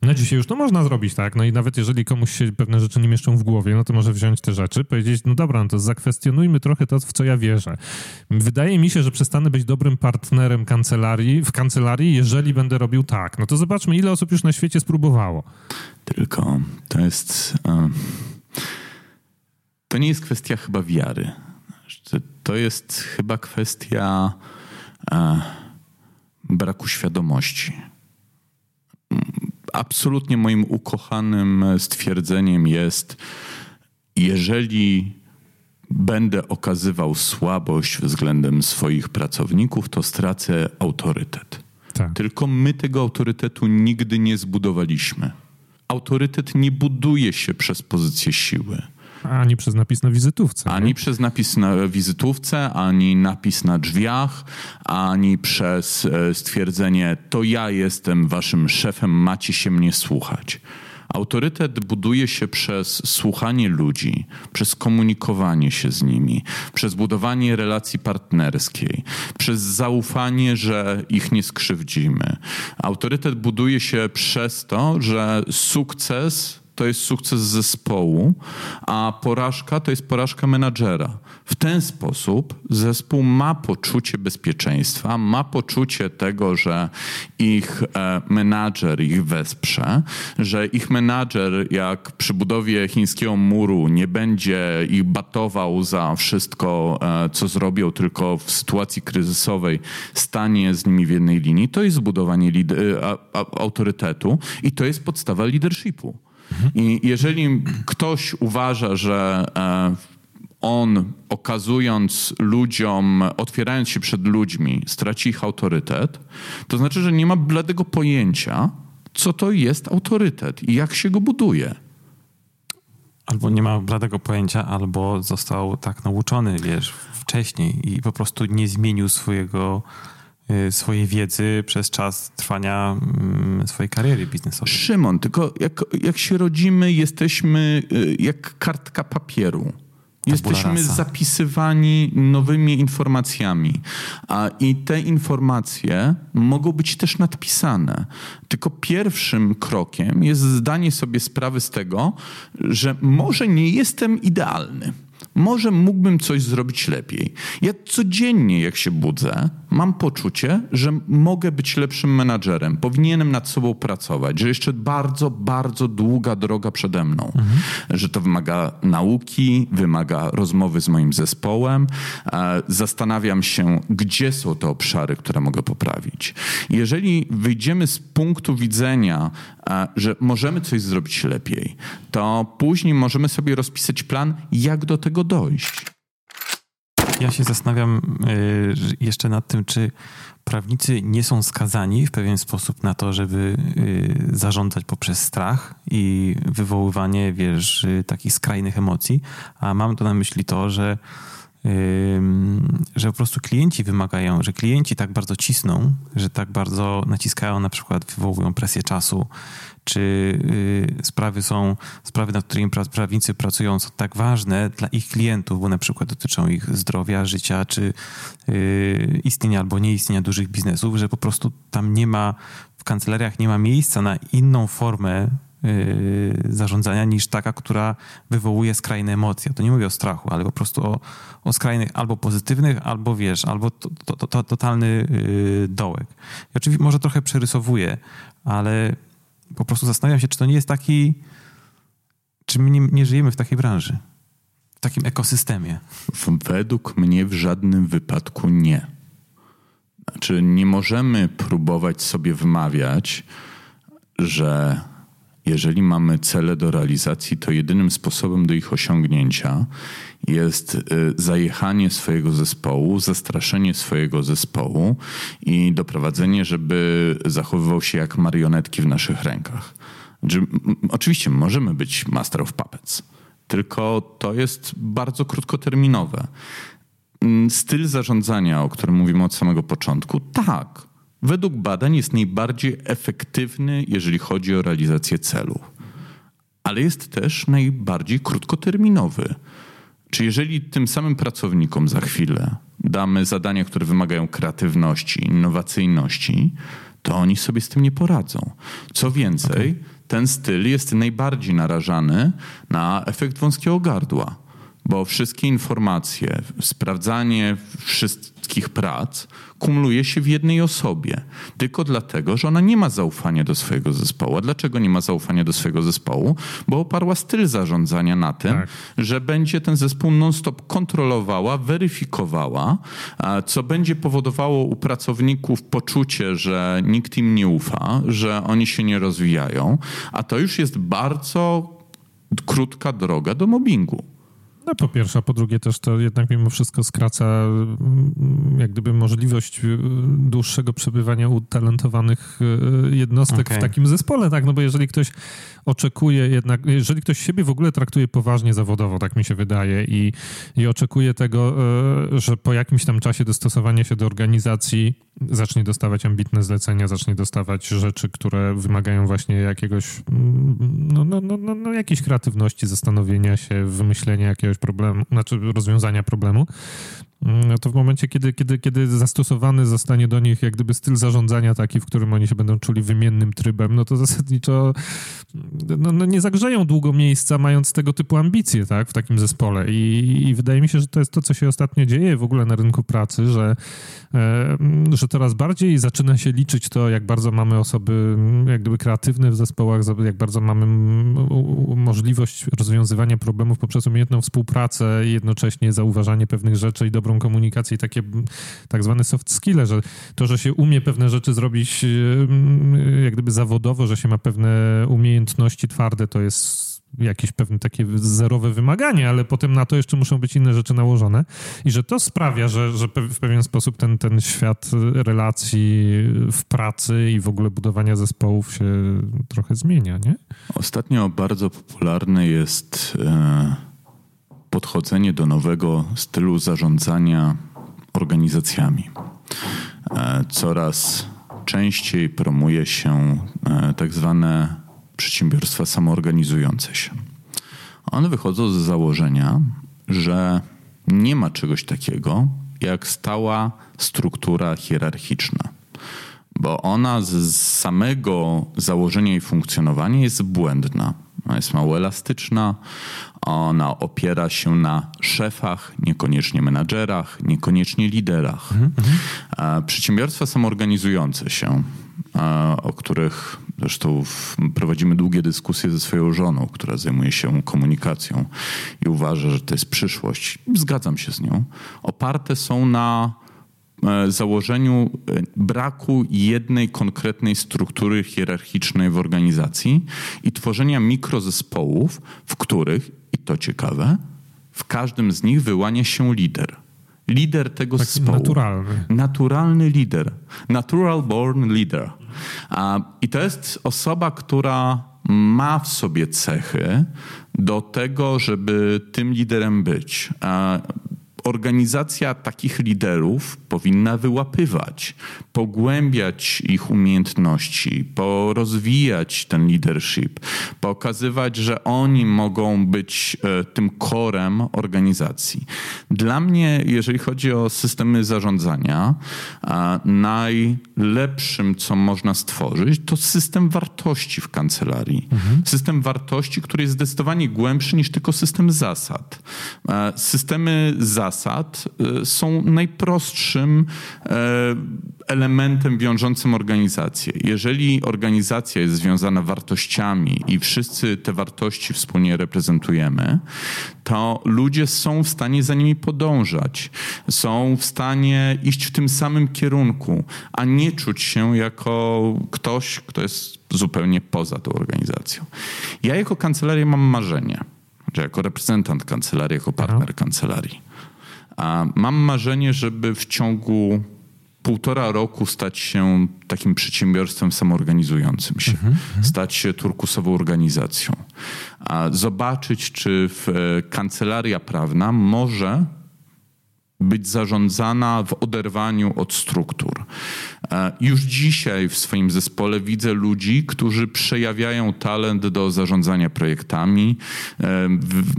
No dzisiaj już to można zrobić, tak? No i nawet jeżeli komuś się pewne rzeczy nie mieszczą w głowie, no to może wziąć te rzeczy, powiedzieć, no dobra, no to zakwestionujmy trochę to, w co ja wierzę. Wydaje mi się, że przestanę być dobrym partnerem kancelarii, w kancelarii, jeżeli będę robił tak. No to zobaczmy, ile osób już na świecie spróbowało. Tylko to jest... to nie jest kwestia chyba wiary. To jest chyba kwestia braku świadomości. Absolutnie moim ukochanym stwierdzeniem jest, jeżeli będę okazywał słabość względem swoich pracowników, to stracę autorytet. Tak. Tylko my tego autorytetu nigdy nie zbudowaliśmy. Autorytet nie buduje się przez pozycję siły. Ani przez napis na wizytówce. Ani nie? przez napis na wizytówce, ani napis na drzwiach, ani przez e, stwierdzenie: To ja jestem waszym szefem, macie się mnie słuchać. Autorytet buduje się przez słuchanie ludzi, przez komunikowanie się z nimi, przez budowanie relacji partnerskiej, przez zaufanie, że ich nie skrzywdzimy. Autorytet buduje się przez to, że sukces to jest sukces zespołu, a porażka to jest porażka menadżera. W ten sposób zespół ma poczucie bezpieczeństwa, ma poczucie tego, że ich e, menadżer ich wesprze, że ich menadżer, jak przy budowie chińskiego muru, nie będzie ich batował za wszystko, e, co zrobią, tylko w sytuacji kryzysowej stanie z nimi w jednej linii. To jest zbudowanie autorytetu i to jest podstawa leadershipu. I jeżeli ktoś uważa, że e, on okazując ludziom, otwierając się przed ludźmi, straci ich autorytet, to znaczy, że nie ma bladego pojęcia, co to jest autorytet i jak się go buduje. Albo nie ma bladego pojęcia, albo został tak nauczony, wiesz, wcześniej i po prostu nie zmienił swojego swojej wiedzy przez czas trwania mm, swojej kariery biznesowej. Szymon, tylko jak, jak się rodzimy, jesteśmy y, jak kartka papieru. Jesteśmy zapisywani nowymi informacjami, a i te informacje mogą być też nadpisane. Tylko pierwszym krokiem jest zdanie sobie sprawy z tego, że może nie jestem idealny może mógłbym coś zrobić lepiej. Ja codziennie, jak się budzę, mam poczucie, że mogę być lepszym menadżerem, powinienem nad sobą pracować, że jeszcze bardzo, bardzo długa droga przede mną, mhm. że to wymaga nauki, wymaga rozmowy z moim zespołem. E, zastanawiam się, gdzie są te obszary, które mogę poprawić. Jeżeli wyjdziemy z punktu widzenia, e, że możemy coś zrobić lepiej, to później możemy sobie rozpisać plan, jak do tego dojść. Ja się zastanawiam y, jeszcze nad tym, czy prawnicy nie są skazani w pewien sposób na to, żeby y, zarządzać poprzez strach i wywoływanie, wiesz, y, takich skrajnych emocji, a mam to na myśli to, że że po prostu klienci wymagają, że klienci tak bardzo cisną, że tak bardzo naciskają, na przykład wywołują presję czasu, czy y, sprawy są, sprawy, nad którymi prawnicy pracują, są tak ważne dla ich klientów, bo na przykład dotyczą ich zdrowia, życia, czy y, istnienia albo nieistnienia dużych biznesów, że po prostu tam nie ma, w kancelariach nie ma miejsca na inną formę y, zarządzania niż taka, która wywołuje skrajne emocje. To nie mówię o strachu, ale po prostu o, o skrajnych albo pozytywnych, albo wiesz, albo to, to, to, totalny dołek. I oczywiście może trochę przerysowuję, ale po prostu zastanawiam się, czy to nie jest taki, czy my nie, nie żyjemy w takiej branży, w takim ekosystemie. Według mnie w żadnym wypadku nie. Znaczy, nie możemy próbować sobie wmawiać, że jeżeli mamy cele do realizacji, to jedynym sposobem do ich osiągnięcia jest y, zajechanie swojego zespołu, zastraszenie swojego zespołu i doprowadzenie, żeby zachowywał się jak marionetki w naszych rękach. Oczywiście możemy być master of puppets, tylko to jest bardzo krótkoterminowe. Styl zarządzania, o którym mówimy od samego początku, tak, według badań jest najbardziej efektywny, jeżeli chodzi o realizację celów, ale jest też najbardziej krótkoterminowy. Czy jeżeli tym samym pracownikom za chwilę damy zadania, które wymagają kreatywności, innowacyjności, to oni sobie z tym nie poradzą. Co więcej, okay. ten styl jest najbardziej narażany na efekt wąskiego gardła, bo wszystkie informacje, sprawdzanie wszystkich prac kumuluje się w jednej osobie. Tylko dlatego, że ona nie ma zaufania do swojego zespołu. A dlaczego nie ma zaufania do swojego zespołu? Bo oparła styl zarządzania na tym, tak. że będzie ten zespół non-stop kontrolowała, weryfikowała, co będzie powodowało u pracowników poczucie, że nikt im nie ufa, że oni się nie rozwijają, a to już jest bardzo krótka droga do mobbingu. No po pierwsze, a po drugie też to jednak mimo wszystko skraca mm, jak gdyby możliwość y, dłuższego przebywania utalentowanych y, jednostek okay. w takim zespole, tak? No bo jeżeli ktoś oczekuje jednak, jeżeli ktoś siebie w ogóle traktuje poważnie zawodowo, tak mi się wydaje, i, i oczekuje tego, y, że po jakimś tam czasie dostosowania się do organizacji zacznie dostawać ambitne zlecenia, zacznie dostawać rzeczy, które wymagają właśnie jakiegoś, mm, no, no, no, no, no jakiejś kreatywności, zastanowienia się, wymyślenia jakiegoś problemu, znaczy rozwiązania problemu, to w momencie, kiedy, kiedy, kiedy zastosowany zostanie do nich jak gdyby styl zarządzania taki, w którym oni się będą czuli wymiennym trybem, no to zasadniczo no, no nie zagrzeją długo miejsca, mając tego typu ambicje tak, w takim zespole. I, I, wydaje mi się, że to jest to, co się ostatnio dzieje w ogóle na rynku pracy, że, e, że coraz bardziej zaczyna się liczyć to, jak bardzo mamy osoby jak gdyby kreatywne w zespołach, jak bardzo mamy możliwość rozwiązywania problemów poprzez umiejętną współpracę i jednocześnie zauważanie pewnych rzeczy i dobrą dobrą komunikację i takie tak zwane soft skille, że to, że się umie pewne rzeczy zrobić mm, jak gdyby zawodowo, że się ma pewne umiejętności twarde, to jest jakieś pewne takie zerowe wymaganie, ale potem na to jeszcze muszą być inne rzeczy nałożone i że to sprawia, że, że w pewien sposób ten, ten świat relacji w pracy i w ogóle budowania zespołów się trochę zmienia, nie? Ostatnio bardzo popularny jest... E, podchodzenie do nowego stylu zarządzania organizacjami. e, coraz częściej promuje się e, tak zwane przedsiębiorstwa samoorganizujące się. One wychodzą z założenia, że nie ma czegoś takiego jak stała struktura hierarchiczna, bo ona z samego założenia i funkcjonowania jest błędna. Ona jest mało elastyczna, ona opiera się na szefach, niekoniecznie menadżerach, niekoniecznie liderach. Mhm. Przedsiębiorstwa samoorganizujące się, o których zresztą prowadzimy długie dyskusje ze swoją żoną, która zajmuje się komunikacją i uważa, że to jest przyszłość. Zgadzam się z nią. Oparte są na e, założeniu e, braku jednej konkretnej struktury hierarchicznej w organizacji i tworzenia mikrozespołów, w których, to ciekawe, w każdym z nich wyłania się lider lider tego Taki zespołu. Naturalny. Naturalny lider. Natural born leader. I to jest osoba, która ma w sobie cechy do tego, żeby tym liderem być organizacja takich liderów powinna wyłapywać, pogłębiać ich umiejętności, porozwijać ten leadership, pokazywać, że oni mogą być e, tym korem organizacji. Dla mnie, jeżeli chodzi o systemy zarządzania, najlepszym, co można stworzyć, to system wartości w kancelarii. Mhm. System wartości, który jest zdecydowanie głębszy niż tylko system zasad. Systemy zasad y, są najprostszym e, elementem wiążącym organizację. Jeżeli organizacja jest związana wartościami i wszyscy te wartości wspólnie reprezentujemy, to ludzie są w stanie za nimi podążać, są w stanie iść w tym samym kierunku, a nie czuć się jako ktoś, kto jest zupełnie poza tą organizacją. Ja jako kancelaria mam marzenie, że jako reprezentant kancelarii, jako partner Aha. kancelarii a mam marzenie, żeby w ciągu półtora roku stać się takim przedsiębiorstwem samoorganizującym się, mhm, mhm. stać się turkusową organizacją, a zobaczyć, czy w, e, kancelaria prawna może być zarządzana w oderwaniu od struktur. E, już dzisiaj w swoim zespole widzę ludzi, którzy przejawiają talent do zarządzania projektami, e,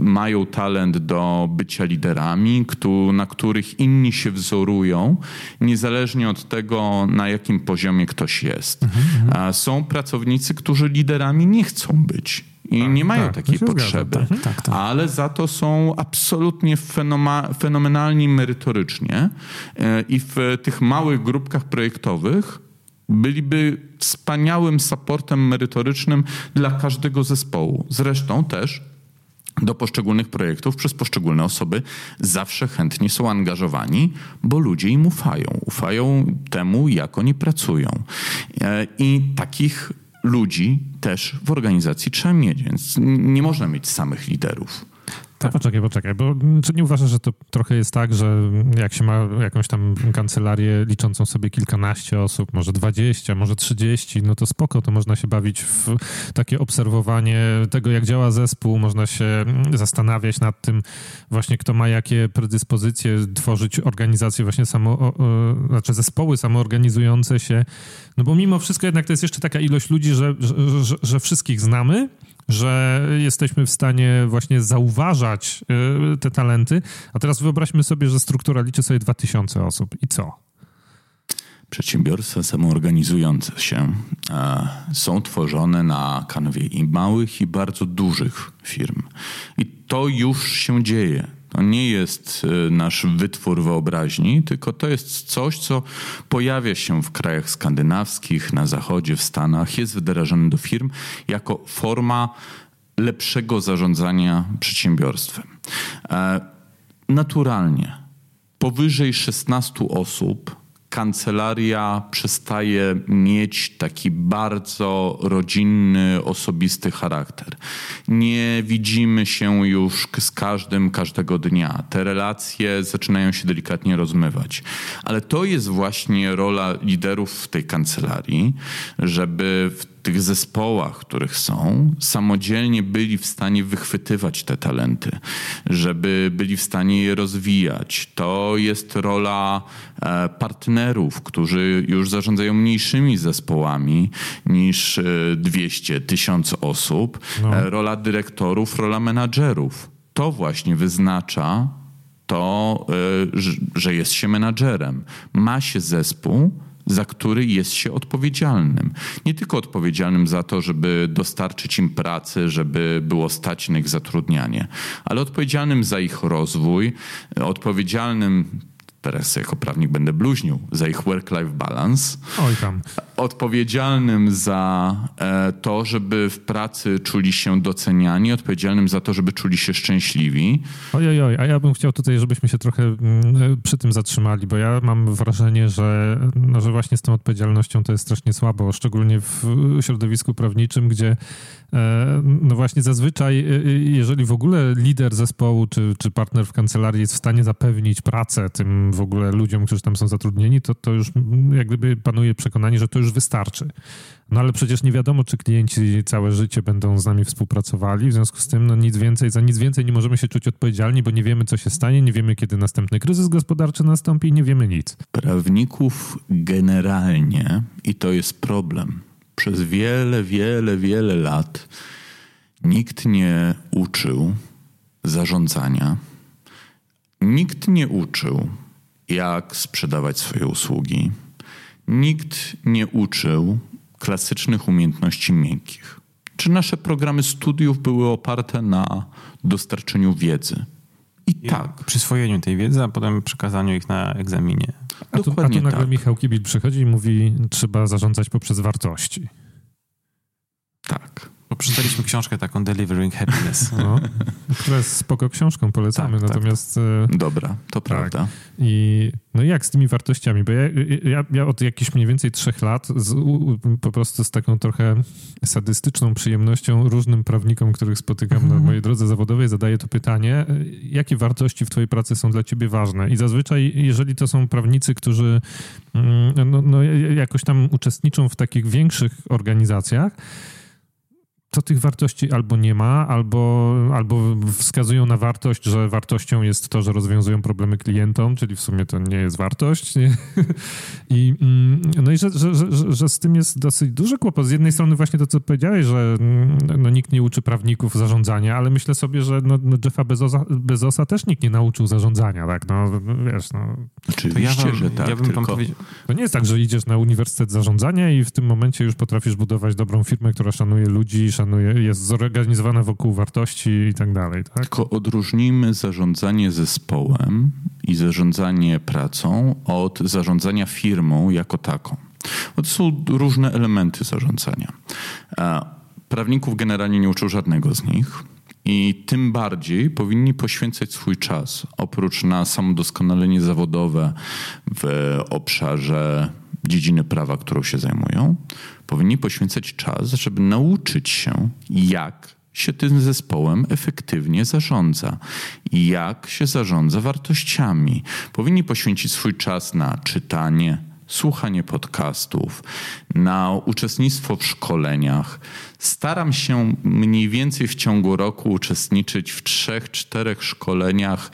mają talent do bycia liderami, na których inni się wzorują, niezależnie od tego, na jakim poziomie ktoś jest. Mhm, mhm. Są pracownicy, którzy liderami nie chcą być i tak, nie mają tak, takiej potrzeby. Tak, tak, tak, ale za to są absolutnie fenomenalni merytorycznie e, i w tych małych grupkach projektowych byliby wspaniałym supportem merytorycznym dla każdego zespołu. Zresztą też do poszczególnych projektów przez poszczególne osoby zawsze chętnie są angażowani, bo ludzie im ufają. Ufają temu, jak oni pracują. E, I takich ludzi też w organizacji trzeba mieć, więc nie można mieć samych liderów. Tak. Poczekaj, poczekaj, bo czy nie uważasz, że to trochę jest tak, że jak się ma jakąś tam kancelarię liczącą sobie kilkanaście osób, może dwadzieścia, może trzydzieści, no to spoko, to można się bawić w takie obserwowanie tego, jak działa zespół, można się zastanawiać nad tym właśnie, kto ma jakie predyspozycje, tworzyć organizacje właśnie samo, znaczy zespoły samoorganizujące się, no bo mimo wszystko jednak to jest jeszcze taka ilość ludzi, że, że, że, że wszystkich znamy, że jesteśmy w stanie właśnie zauważać y, te talenty. A teraz wyobraźmy sobie, że struktura liczy sobie 2000 osób. I co? Przedsiębiorstwa samoorganizujące się są tworzone na kanwie i małych, i bardzo dużych firm. I to już się dzieje. To nie jest y, nasz wytwór wyobraźni, tylko to jest coś, co pojawia się w krajach skandynawskich, na zachodzie, w Stanach, jest wdrażane do firm jako forma lepszego zarządzania przedsiębiorstwem. E, naturalnie powyżej 16 osób kancelaria przestaje mieć taki bardzo rodzinny, osobisty charakter. Nie widzimy się już z każdym każdego dnia. Te relacje zaczynają się delikatnie rozmywać. Ale to jest właśnie rola liderów w tej kancelarii, żeby w tych zespołach, których są, samodzielnie byli w stanie wychwytywać te talenty, żeby byli w stanie je rozwijać. To jest rola e, partnerów, którzy już zarządzają mniejszymi zespołami niż 200, 1000 osób. No. E, rola dyrektorów, rola menadżerów. To właśnie wyznacza to, e, że jest się menadżerem. Ma się zespół, za który jest się odpowiedzialnym. Nie tylko odpowiedzialnym za to, żeby dostarczyć im pracy, żeby było stać na ich zatrudnianie, ale odpowiedzialnym za ich rozwój, odpowiedzialnym teraz jako prawnik będę bluźnił, za ich work-life balance. Oj tam. Odpowiedzialnym za e, to, żeby w pracy czuli się doceniani, odpowiedzialnym za to, żeby czuli się szczęśliwi. Oj, oj, oj, a ja bym chciał tutaj, żebyśmy się trochę mm, przy tym zatrzymali, bo ja mam wrażenie, że, no, że właśnie z tą odpowiedzialnością to jest strasznie słabo, szczególnie w środowisku prawniczym, gdzie e, no właśnie zazwyczaj, e, jeżeli w ogóle lider zespołu czy, czy partner w kancelarii jest w stanie zapewnić pracę tym w ogóle ludziom, którzy tam są zatrudnieni, to, to już jak gdyby panuje przekonanie, że to już wystarczy. No ale przecież nie wiadomo, czy klienci całe życie będą z nami współpracowali, w związku z tym no nic więcej, za nic więcej nie możemy się czuć odpowiedzialni, bo nie wiemy, co się stanie, nie wiemy, kiedy następny kryzys gospodarczy nastąpi, nie wiemy nic. Prawników generalnie, i to jest problem, przez wiele, wiele, wiele lat nikt nie uczył zarządzania, nikt nie uczył jak sprzedawać swoje usługi. Nikt nie uczył klasycznych umiejętności miękkich. Czy nasze programy studiów były oparte na dostarczeniu wiedzy? I, I tak. Przyswojeniu tej wiedzy, a potem przekazaniu ich na egzaminie. A tu, a tu nagle tak. Michał Kibil przychodzi i mówi, trzeba zarządzać poprzez wartości. Tak. Bo przeczytaliśmy książkę taką Delivering Happiness. <laughs> No, która jest spoko książką, polecamy. Tak, tak. Natomiast... Tak. Dobra, to tak. prawda. I no jak z tymi wartościami? Bo ja, ja, ja od jakichś mniej więcej trzech lat z, po prostu z taką trochę sadystyczną przyjemnością różnym prawnikom, których spotykam na mhm. mojej drodze zawodowej, zadaję to pytanie, jakie wartości w twojej pracy są dla ciebie ważne? I zazwyczaj, jeżeli to są prawnicy, którzy mm, no, no jakoś tam uczestniczą w takich większych organizacjach, to tych wartości albo nie ma, albo, albo wskazują na wartość, że wartością jest to, że rozwiązują problemy klientom, czyli w sumie to nie jest wartość. Nie? I, mm, no i że, że, że, że, z tym jest dosyć duży kłopot. Z jednej strony właśnie to, co powiedziałeś, że mm, no, nikt nie uczy prawników zarządzania, ale myślę sobie, że no, no Jeffa Bezosa, Bezosa też nikt nie nauczył zarządzania, tak? No wiesz, no. Oczywiście, ja wam, że tak, ja bym tylko... powiedział... To nie jest tak, że idziesz na Uniwersytet Zarządzania i w tym momencie już potrafisz budować dobrą firmę, która szanuje ludzi, szanuje, jest zorganizowana wokół wartości i tak dalej. Tak? Tylko odróżnijmy zarządzanie zespołem i zarządzanie pracą od zarządzania firmą jako taką. Bo to są różne elementy zarządzania. Prawników generalnie nie uczył żadnego z nich. I tym bardziej powinni poświęcać swój czas, oprócz na samodoskonalenie zawodowe w obszarze dziedziny prawa, którą się zajmują, powinni poświęcać czas, żeby nauczyć się, jak się tym zespołem efektywnie zarządza, jak się zarządza wartościami. Powinni poświęcić swój czas na czytanie, słuchanie podcastów, na uczestnictwo w szkoleniach. Staram się mniej więcej w ciągu roku uczestniczyć w trzech, czterech szkoleniach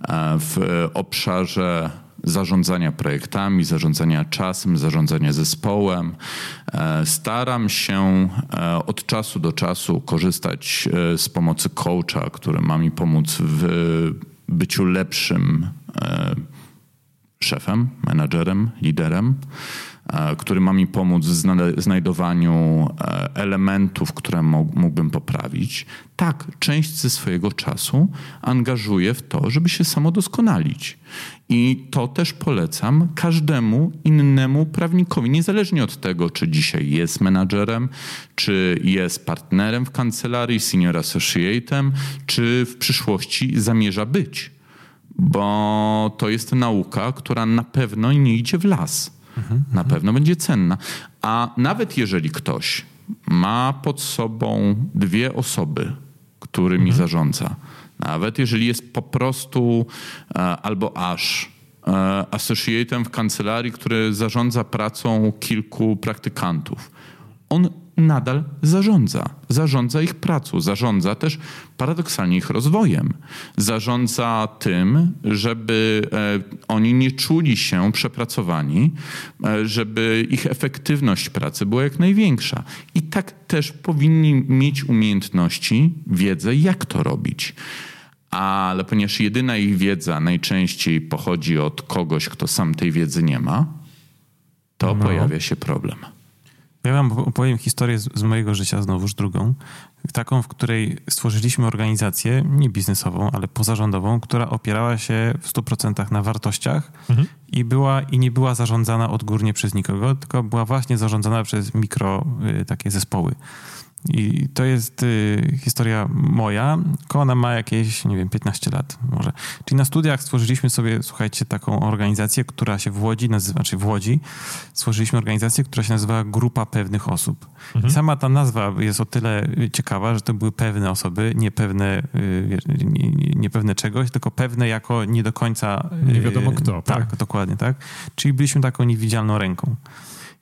e, w obszarze zarządzania projektami, zarządzania czasem, zarządzania zespołem. E, staram się e, od czasu do czasu korzystać e, z pomocy coacha, który ma mi pomóc w byciu lepszym szefem, menadżerem, liderem. Który ma mi pomóc w znajdowaniu elementów, które mógłbym poprawić. Tak, część ze swojego czasu angażuję w to, żeby się samodoskonalić. I to też polecam każdemu innemu prawnikowi, niezależnie od tego, czy dzisiaj jest menadżerem, czy jest partnerem w kancelarii, senior associate'em, czy w przyszłości zamierza być. Bo to jest nauka, która na pewno nie idzie w las mhm, na pewno będzie cenna. A nawet jeżeli ktoś ma pod sobą dwie osoby, którymi mhm. zarządza, nawet jeżeli jest po prostu e, albo aż e, associatem w kancelarii, który zarządza pracą kilku praktykantów, on nadal zarządza. Zarządza ich pracą, zarządza też paradoksalnie ich rozwojem. Zarządza tym, żeby e, oni nie czuli się przepracowani, żeby ich efektywność pracy była jak największa. I tak też powinni mieć umiejętności, wiedzę, jak to robić ale ponieważ jedyna ich wiedza najczęściej pochodzi od kogoś, kto sam tej wiedzy nie ma, to no. pojawia się problem. Ja wam opowiem historię z, z, mojego życia, znowuż drugą. Taką, w której stworzyliśmy organizację, nie biznesową, ale pozarządową, która opierała się w 100% na wartościach mhm. i była i nie była zarządzana odgórnie przez nikogo, tylko była właśnie zarządzana przez mikro y, takie zespoły. I to jest y, historia moja, tylko ona ma jakieś, nie wiem, 15 lat może. Czyli na studiach stworzyliśmy sobie, słuchajcie, taką organizację, która się w Łodzi nazywa, znaczy w Łodzi stworzyliśmy organizację, która się nazywa Grupa Pewnych Osób. Mhm. I sama ta nazwa jest o tyle ciekawa, że to były pewne osoby, nie pewne, y, nie, nie pewne czegoś, tylko pewne jako nie do końca... Y, nie wiadomo kto. Tak, tak, dokładnie tak. Czyli byliśmy taką niewidzialną ręką.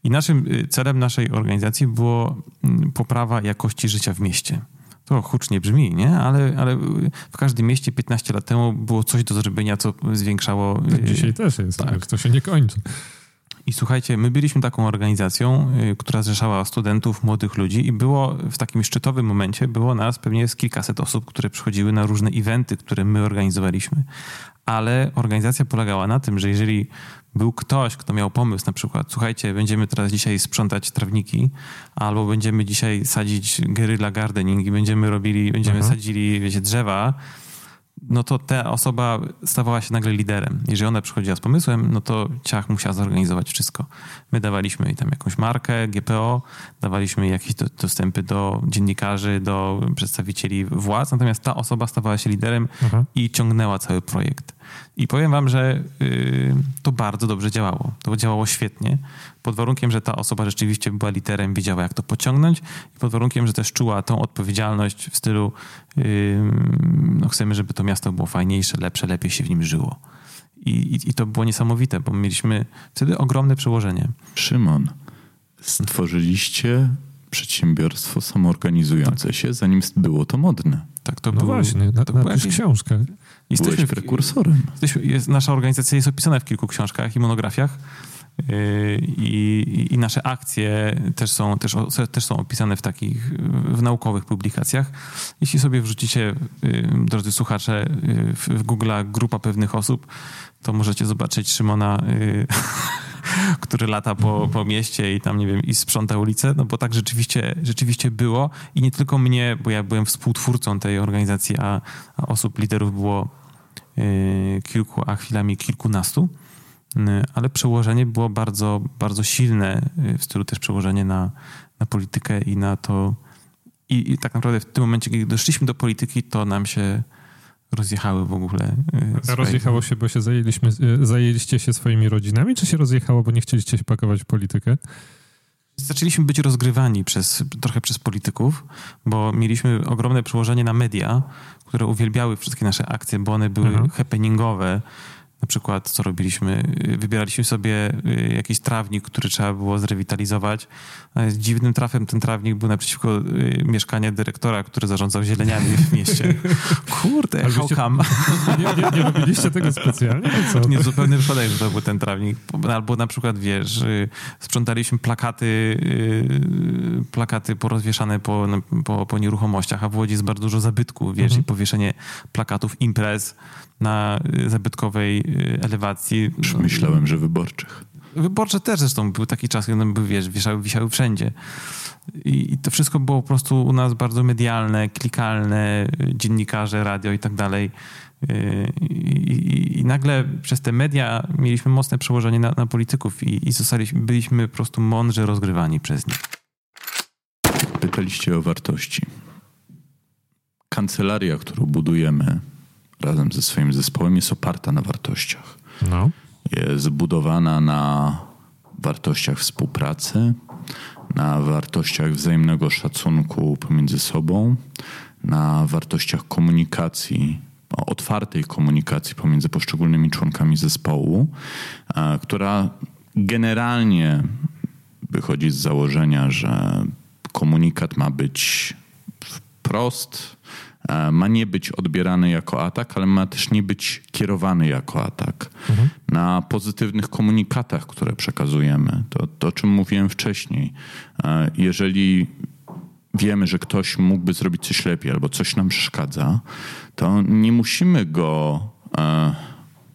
I naszym y, celem naszej organizacji było mm, poprawa jakości życia w mieście. To hucznie brzmi, nie? Ale, ale w każdym mieście 15 lat temu było coś do zrobienia, co zwiększało... Tak dzisiaj też jest, tak. to się nie kończy. I słuchajcie, my byliśmy taką organizacją, y, która zrzeszała studentów, młodych ludzi i było w takim szczytowym momencie, było nas pewnie z kilkaset osób, które przychodziły na różne eventy, które my organizowaliśmy. Ale organizacja polegała na tym, że jeżeli był ktoś, kto miał pomysł na przykład, słuchajcie, będziemy teraz dzisiaj sprzątać trawniki, albo będziemy dzisiaj sadzić guerrilla gardening i będziemy robili, będziemy mhm. sadzili, wiecie, drzewa, no to ta osoba stawała się nagle liderem. Jeżeli ona przychodziła z pomysłem, no to ciach musiała zorganizować wszystko. My dawaliśmy jej tam jakąś markę, GPO, dawaliśmy jakieś dostępy do dziennikarzy, do przedstawicieli władz, natomiast ta osoba stawała się liderem mhm. i ciągnęła cały projekt. I powiem wam, że y, to bardzo dobrze działało. To działało świetnie, pod warunkiem, że ta osoba rzeczywiście była literem, wiedziała jak to pociągnąć i pod warunkiem, że też czuła tą odpowiedzialność w stylu y, no chcemy, żeby to miasto było fajniejsze, lepsze, lepiej się w nim żyło. I, i, I to było niesamowite, bo mieliśmy wtedy ogromne przełożenie. Szymon, stworzyliście przedsiębiorstwo samoorganizujące tak. się, zanim było to modne. Tak, to no było, właśnie, na, to na była jakieś książkę. Jesteśmy Byłeś prekursorem. Jesteśmy, jest, nasza organizacja jest opisana w kilku książkach i monografiach. Yy, I, I, nasze akcje też są, też, też są opisane w takich w naukowych publikacjach. Jeśli sobie wrzucicie, yy, drodzy słuchacze, yy, w, w Google'a grupa pewnych osób, to możecie zobaczyć Szymona, <laughs> który lata po, po mieście i tam, nie wiem, i sprząta ulicę, no bo tak rzeczywiście, rzeczywiście było. I nie tylko mnie, bo ja byłem współtwórcą tej organizacji, a, a osób, liderów było kilku, a chwilami kilkunastu. Y, ale przełożenie było bardzo, bardzo silne, y, w stylu też przełożenie na, na politykę i na to. I, I, tak naprawdę w tym momencie, kiedy doszliśmy do polityki, to nam się rozjechały w ogóle. Y, rozjechało się, bo się zajęliśmy, zajęliście się swoimi rodzinami, czy się rozjechało, bo nie chcieliście się pakować w politykę? Zaczęliśmy być rozgrywani przez, trochę przez polityków, bo mieliśmy ogromne przełożenie na media, które uwielbiały wszystkie nasze akcje, bo one były mhm. happeningowe na przykład, co robiliśmy? Wybieraliśmy sobie y, jakiś trawnik, który trzeba było zrewitalizować. Dziwnym trafem ten trawnik był naprzeciwko y, mieszkania dyrektora, który zarządzał zieleniami w mieście. <laughs> Kurde, how come? Nie, nie, nie robiliście tego specjalnie? Co? Nie, zupełnie wypadek, że to był ten trawnik. Albo na przykład, wiesz, y, sprzątaliśmy plakaty, plakaty porozwieszane po, po, po nieruchomościach, a w Łodzi jest bardzo dużo zabytków, wiesz, mhm. i powieszenie plakatów imprez na zabytkowej elewacji. Już myślałem, że wyborczych. Wyborcze też zresztą był taki czas, kiedy były, wiesz, wieszały, wisiały wszędzie. I, I, to wszystko było po prostu u nas bardzo medialne, klikalne, dziennikarze, radio i tak dalej. Y, I, I, nagle przez te media mieliśmy mocne przełożenie na, na polityków i, i zostaliśmy, byliśmy po prostu mądrze rozgrywani przez nich. Pytaliście o wartości. Kancelaria, którą budujemy, razem ze swoim zespołem jest oparta na wartościach. No. Jest zbudowana na wartościach współpracy, na wartościach wzajemnego szacunku pomiędzy sobą, na wartościach komunikacji, otwartej komunikacji pomiędzy poszczególnymi członkami zespołu, która generalnie wychodzi z założenia, że komunikat ma być wprost, ma nie być odbierany jako atak, ale ma też nie być kierowany jako atak. Mhm. Na pozytywnych komunikatach, które przekazujemy, to, to o czym mówiłem wcześniej. Jeżeli wiemy, że ktoś mógłby zrobić coś lepiej albo coś nam przeszkadza, to nie musimy go e,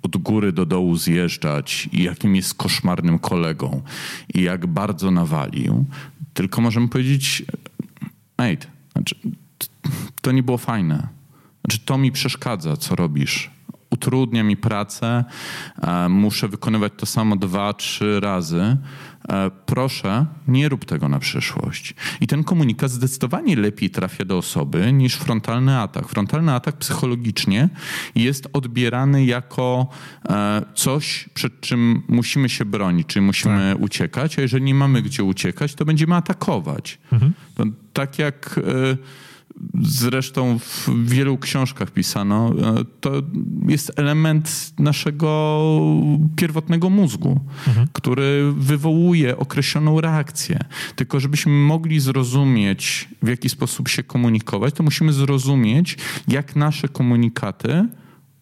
od góry do dołu zjeżdżać i jakim jest koszmarnym kolegą i jak bardzo nawalił, tylko możemy powiedzieć, mate, znaczy, to nie było fajne. Znaczy, to mi przeszkadza, co robisz utrudnia mi pracę, e, muszę wykonywać to samo dwa, trzy razy. E, proszę, nie rób tego na przyszłość. I ten komunikat zdecydowanie lepiej trafia do osoby niż frontalny atak. Frontalny atak psychologicznie jest odbierany jako e, coś, przed czym musimy się bronić, czyli musimy tak. uciekać, a jeżeli nie mamy gdzie uciekać, to będziemy atakować. Mhm. tak jak zresztą w wielu książkach pisano, e, to jest element naszego pierwotnego mózgu, mhm. który wywołuje określoną reakcję. Tylko żebyśmy mogli zrozumieć, w jaki sposób się komunikować, to musimy zrozumieć, jak nasze komunikaty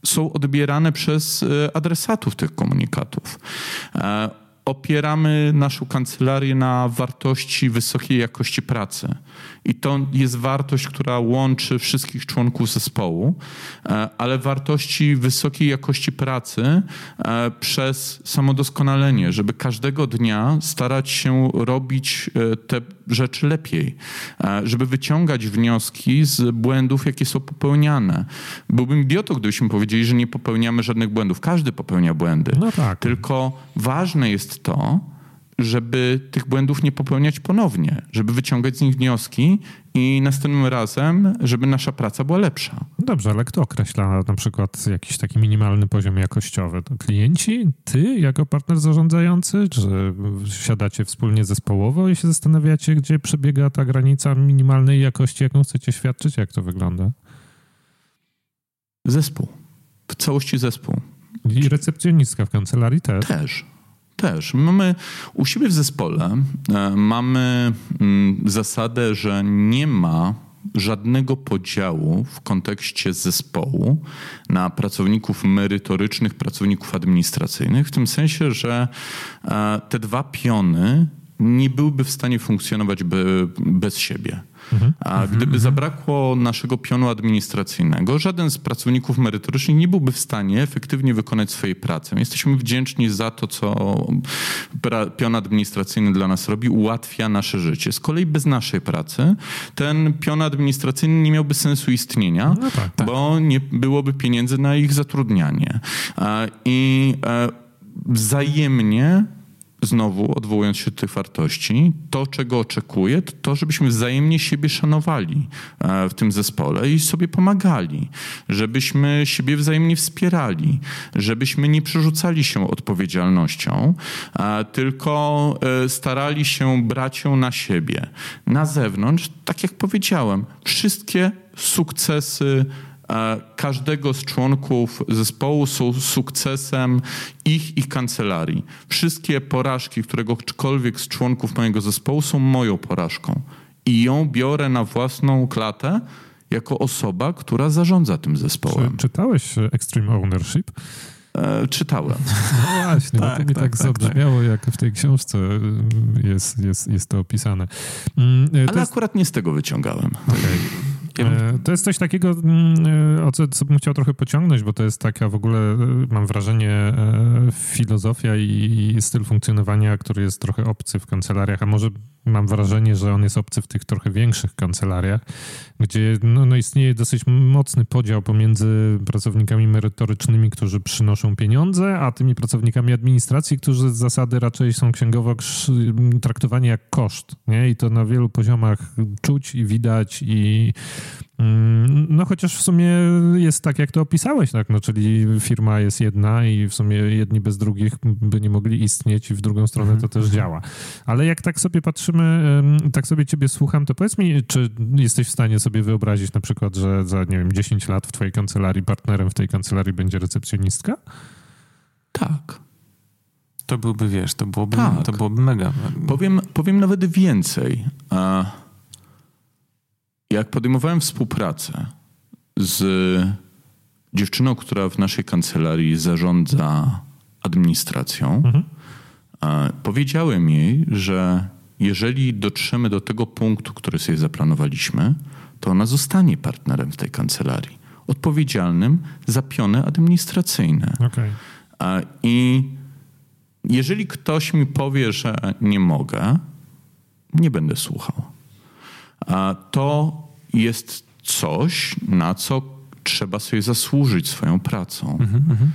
są odbierane przez e, adresatów tych komunikatów. Opieramy naszą kancelarię na wartości wysokiej jakości pracy. I to jest wartość, która łączy wszystkich członków zespołu, e, ale wartości wysokiej jakości pracy e, przez samodoskonalenie, żeby każdego dnia starać się robić e, te rzeczy lepiej, żeby wyciągać wnioski z błędów, jakie są popełniane. Byłbym idiotą, gdybyśmy powiedzieli, że nie popełniamy żadnych błędów. Każdy popełnia błędy. No tak. Tylko ważne jest to, żeby tych błędów nie popełniać ponownie, żeby wyciągać z nich wnioski i następnym razem, żeby nasza praca była lepsza. Dobrze, ale kto określa na przykład jakiś taki minimalny poziom jakościowy? To klienci? Ty jako partner zarządzający? Czy siadacie wspólnie zespołowo i się zastanawiacie, gdzie przebiega ta granica minimalnej jakości, jaką chcecie świadczyć? Jak to wygląda? Zespół. W całości zespół. I recepcjonistka w kancelarii też? Też. Też. Mamy u siebie w zespole e, mamy mm, zasadę, że nie ma żadnego podziału w kontekście zespołu na pracowników merytorycznych, pracowników administracyjnych, w tym sensie, że e, te dwa piony nie byłyby w stanie funkcjonować bez siebie. Mhm. A mhm. gdyby mhm. zabrakło naszego pionu administracyjnego, żaden z pracowników merytorycznych nie byłby w stanie efektywnie wykonać swojej pracy. Jesteśmy wdzięczni za to, co pion administracyjny dla nas robi, ułatwia nasze życie. Z kolei bez naszej pracy ten pion administracyjny nie miałby sensu istnienia, no tak, tak. bo nie byłoby pieniędzy na ich zatrudnianie. I e, wzajemnie znowu odwołując się do tych wartości, to, czego oczekuję, to to, żebyśmy wzajemnie siebie szanowali e, w tym zespole i sobie pomagali, żebyśmy siebie wzajemnie wspierali, żebyśmy nie przerzucali się odpowiedzialnością, tylko e, starali się brać ją na siebie. Na zewnątrz, tak jak powiedziałem, wszystkie sukcesy, każdego z członków zespołu są sukcesem ich i kancelarii. Wszystkie porażki któregokolwiek z członków mojego zespołu są moją porażką. I ją biorę na własną klatę jako osoba, która zarządza tym zespołem. Czy czytałeś Extreme Ownership? E, czytałem. <laughs> No właśnie, tak, bo to mi tak, tak, tak zabrzmiało, tak. jak w tej książce jest, jest, jest to opisane. Mm, e, Ale jest... akurat nie z tego wyciągałem. Okay. E, to jest coś takiego, mm, e, o co, co bym chciał trochę pociągnąć, bo to jest taka w ogóle, e, mam wrażenie, filozofia i styl funkcjonowania, który jest trochę obcy w kancelariach, a może mam wrażenie, że on jest obcy w tych trochę większych kancelariach, gdzie no, no istnieje dosyć mocny podział pomiędzy pracownikami merytorycznymi, którzy przynoszą pieniądze, a tymi pracownikami administracji, którzy z zasady raczej są księgowo traktowani jak koszt. Nie? I to na wielu poziomach czuć i widać i no chociaż w sumie jest tak, jak to opisałeś, tak? No, czyli firma jest jedna i w sumie jedni bez drugich by nie mogli istnieć i w drugą stronę to też mhm. działa. Ale jak tak sobie patrzymy, tak sobie ciebie słucham, to powiedz mi, czy jesteś w stanie sobie wyobrazić na przykład, że za, nie wiem, 10 lat w twojej kancelarii partnerem w tej kancelarii będzie recepcjonistka? Tak. To byłby, wiesz, to byłoby, tak. to byłoby mega. Powiem, powiem nawet więcej. Jak podejmowałem współpracę z dziewczyną, która w naszej kancelarii zarządza administracją, mhm. powiedziałem jej, że jeżeli dotrzemy do tego punktu, który sobie zaplanowaliśmy, to ona zostanie partnerem w tej kancelarii, odpowiedzialnym za piony administracyjne. Okay. I jeżeli ktoś mi powie, że nie mogę, nie będę słuchał. To jest coś, na co trzeba sobie zasłużyć swoją pracą. Mhm, mhm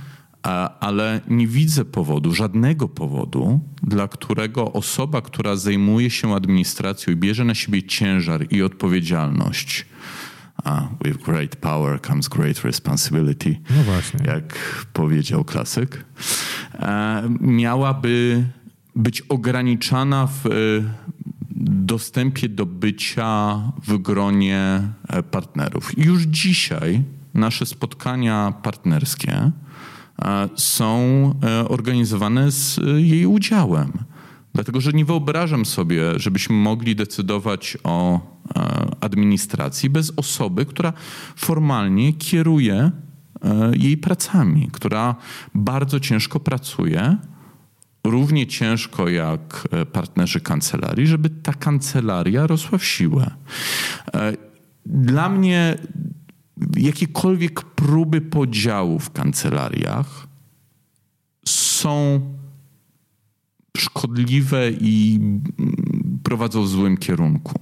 ale nie widzę powodu, żadnego powodu, dla którego osoba, która zajmuje się administracją i bierze na siebie ciężar i odpowiedzialność, with great power comes great responsibility, no właśnie. jak powiedział klasyk, e, miałaby być ograniczana w dostępie do bycia w gronie e, partnerów. Już dzisiaj nasze spotkania partnerskie są e, organizowane z e, jej udziałem. Dlatego, że nie wyobrażam sobie, żebyśmy mogli decydować o e, administracji bez osoby, która formalnie kieruje jej pracami, która bardzo ciężko pracuje, równie ciężko jak partnerzy kancelarii, żeby ta kancelaria rosła w siłę. Dla mnie jakiekolwiek próby podziału w kancelariach są szkodliwe i prowadzą w złym kierunku.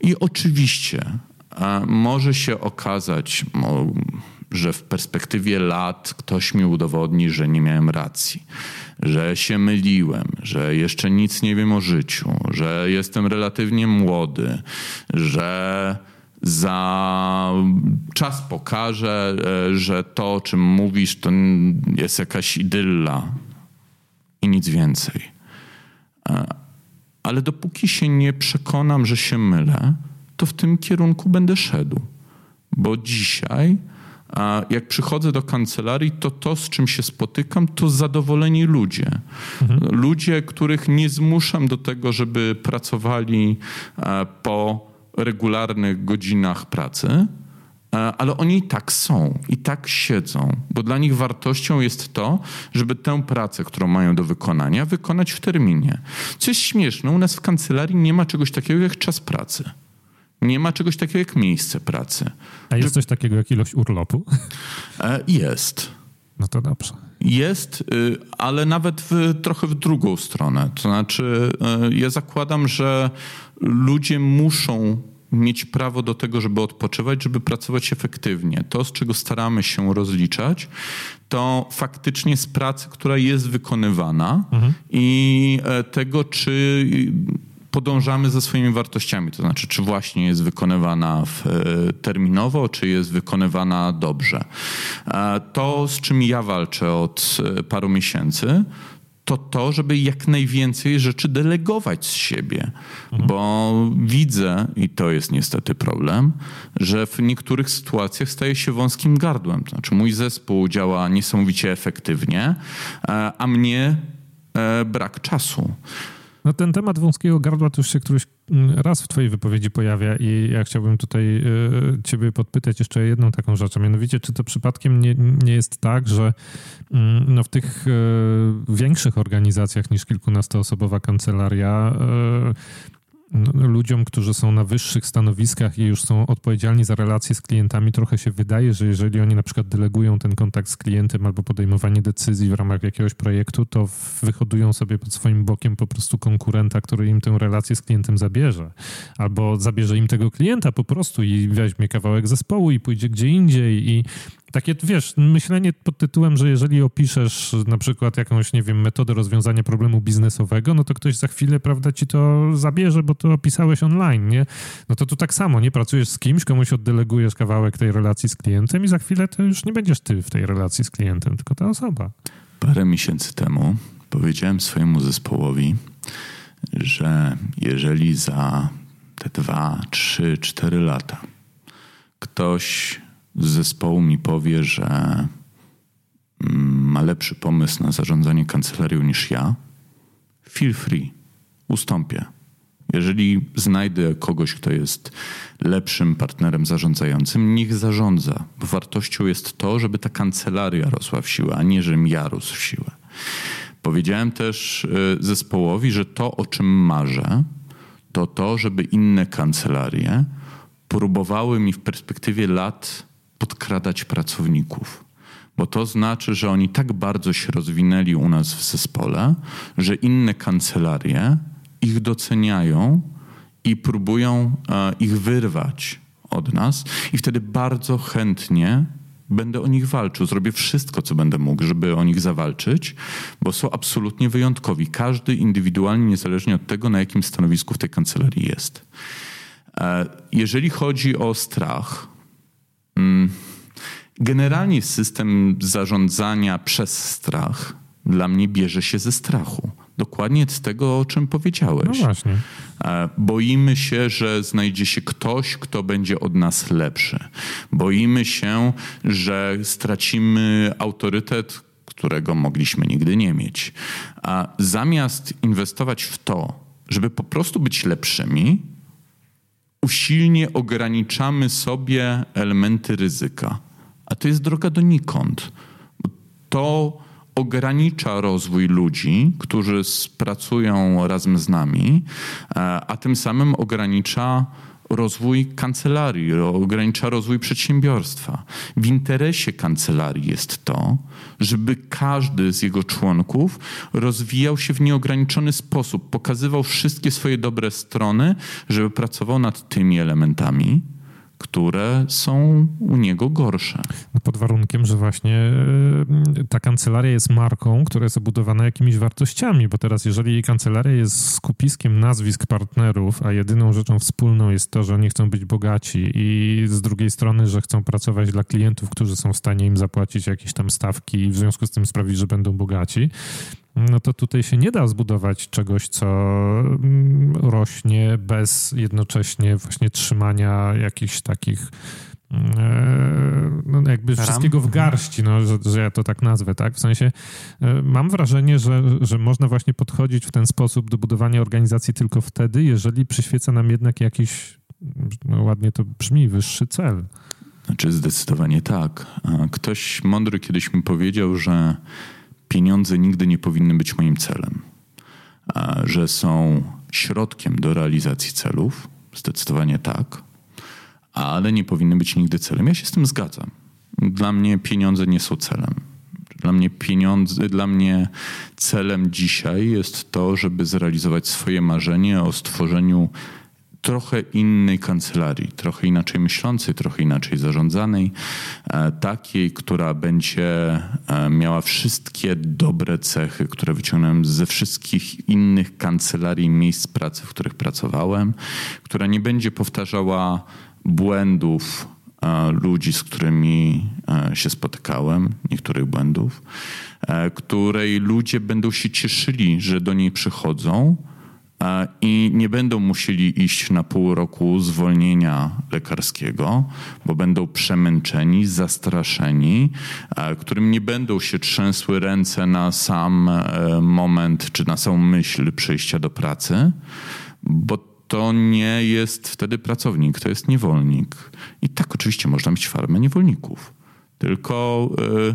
I oczywiście może się okazać, że w perspektywie lat ktoś mi udowodni, że nie miałem racji, że się myliłem, że jeszcze nic nie wiem o życiu, że jestem relatywnie młody, że za czas pokaże, że to, o czym mówisz, to jest jakaś idylla i nic więcej. E, ale dopóki się nie przekonam, że się mylę, to w tym kierunku będę szedł. Bo dzisiaj, jak przychodzę do kancelarii, to to, z czym się spotykam, to zadowoleni ludzie. Mhm. Ludzie, których nie zmuszam do tego, żeby pracowali e, po regularnych godzinach pracy, e, ale oni i tak są, i tak siedzą, bo dla nich wartością jest to, żeby tę pracę, którą mają do wykonania, wykonać w terminie. Co jest śmieszne, u nas w kancelarii nie ma czegoś takiego jak czas pracy. Nie ma czegoś takiego jak miejsce pracy. A jest coś takiego jak ilość urlopu? E, jest. No to dobrze. Jest, y, ale nawet w, trochę w drugą stronę. To znaczy, y, ja zakładam, że ludzie muszą mieć prawo do tego, żeby odpoczywać, żeby pracować efektywnie. To, z czego staramy się rozliczać, to faktycznie z pracy, która jest wykonywana mhm. i e, tego, czy podążamy ze swoimi wartościami, to znaczy, czy właśnie jest wykonywana w, e, terminowo, czy jest wykonywana dobrze. E, to, z czym ja walczę od paru miesięcy, to to, żeby jak najwięcej rzeczy delegować z siebie, mhm. bo widzę, i to jest niestety problem, że w niektórych sytuacjach staje się wąskim gardłem. To znaczy, mój zespół działa niesamowicie efektywnie, e, a mnie e, brak czasu. No ten temat wąskiego gardła to już się któryś mm, raz w twojej wypowiedzi pojawia i ja chciałbym tutaj y, ciebie podpytać jeszcze jedną taką rzecz, a mianowicie czy to przypadkiem nie, nie jest tak, że y, no w tych y, większych organizacjach niż kilkunastoosobowa kancelaria no, ludziom, którzy są na wyższych stanowiskach i już są odpowiedzialni za relacje z klientami, trochę się wydaje, że jeżeli oni na przykład delegują ten kontakt z klientem albo podejmowanie decyzji w ramach jakiegoś projektu, to wyhodują sobie pod swoim bokiem po prostu konkurenta, który im tę relację z klientem zabierze. Albo zabierze im tego klienta po prostu i weźmie kawałek zespołu i pójdzie gdzie indziej i takie, wiesz, myślenie pod tytułem, że jeżeli opiszesz na przykład jakąś, nie wiem, metodę rozwiązania problemu biznesowego, no to ktoś za chwilę, prawda, ci to zabierze, bo to opisałeś online, nie? No to tu tak samo, nie? Pracujesz z kimś, komuś oddelegujesz kawałek tej relacji z klientem i za chwilę to już nie będziesz ty w tej relacji z klientem, tylko ta osoba. Parę miesięcy temu powiedziałem swojemu zespołowi, że jeżeli za te dwa, trzy, cztery lata ktoś z zespołu mi powie, że mm, ma lepszy pomysł na zarządzanie kancelarią niż ja, feel free, ustąpię. Jeżeli znajdę kogoś, kto jest lepszym partnerem zarządzającym, niech zarządza. Bo wartością jest to, żeby ta kancelaria rosła w siłę, a nie żebym ja rósł w siłę. Powiedziałem też y, zespołowi, że to, o czym marzę, to to, żeby inne kancelarie próbowały mi w perspektywie lat podkradać pracowników. Bo to znaczy, że oni tak bardzo się rozwinęli u nas w zespole, że inne kancelarie ich doceniają i próbują e, ich wyrwać od nas, i wtedy bardzo chętnie będę o nich walczył. Zrobię wszystko, co będę mógł, żeby o nich zawalczyć, bo są absolutnie wyjątkowi. Każdy indywidualnie, niezależnie od tego, na jakim stanowisku w tej kancelarii jest. E, jeżeli chodzi o strach, generalnie system zarządzania przez strach dla mnie bierze się ze strachu. Dokładnie z tego, o czym powiedziałeś. No właśnie. E, boimy się, że znajdzie się ktoś, kto będzie od nas lepszy. Boimy się, że stracimy autorytet, którego mogliśmy nigdy nie mieć. A zamiast inwestować w to, żeby po prostu być lepszymi, usilnie ograniczamy sobie elementy ryzyka. A to jest droga donikąd. To ogranicza rozwój ludzi, którzy pracują razem z nami, e, a tym samym ogranicza rozwój kancelarii, ogranicza rozwój przedsiębiorstwa. W interesie kancelarii jest to, żeby każdy z jego członków rozwijał się w nieograniczony sposób, pokazywał wszystkie swoje dobre strony, żeby pracował nad tymi elementami, które są u niego gorsze. No, pod warunkiem, że właśnie e, ta kancelaria jest marką, która jest obudowana jakimiś wartościami, bo teraz jeżeli kancelaria jest skupiskiem nazwisk partnerów, a jedyną rzeczą wspólną jest to, że oni chcą być bogaci i z drugiej strony, że chcą pracować dla klientów, którzy są w stanie im zapłacić jakieś tam stawki i w związku z tym sprawić, że będą bogaci, no to tutaj się nie da zbudować czegoś, co mm, rośnie bez jednocześnie właśnie trzymania jakichś takich mm, e, no jakby Ram? wszystkiego w garści, no, że, że, ja to tak nazwę, tak? W sensie e, mam wrażenie, że, że można właśnie podchodzić w ten sposób do budowania organizacji tylko wtedy, jeżeli przyświeca nam jednak jakiś, no ładnie to brzmi, wyższy cel. Znaczy zdecydowanie tak. Ktoś mądry kiedyś mi powiedział, że pieniądze nigdy nie powinny być moim celem, że są środkiem do realizacji celów, zdecydowanie tak, ale nie powinny być nigdy celem. Ja się z tym zgadzam. Dla mnie pieniądze nie są celem. Dla mnie pieniądze, dla mnie celem dzisiaj jest to, żeby zrealizować swoje marzenie o stworzeniu trochę innej kancelarii, trochę inaczej myślącej, trochę inaczej zarządzanej, e, takiej, która będzie e, miała wszystkie dobre cechy, które wyciągnąłem ze wszystkich innych kancelarii, miejsc pracy, w których pracowałem, która nie będzie powtarzała błędów e, ludzi, z którymi się spotykałem, niektórych błędów, której ludzie będą się cieszyli, że do niej przychodzą i nie będą musieli iść na pół roku zwolnienia lekarskiego, bo będą przemęczeni, zastraszeni, którym nie będą się trzęsły ręce na sam e, moment czy na samą myśl przyjścia do pracy, bo to nie jest wtedy pracownik, to jest niewolnik. I tak oczywiście można mieć farmę niewolników. Tylko. Yy,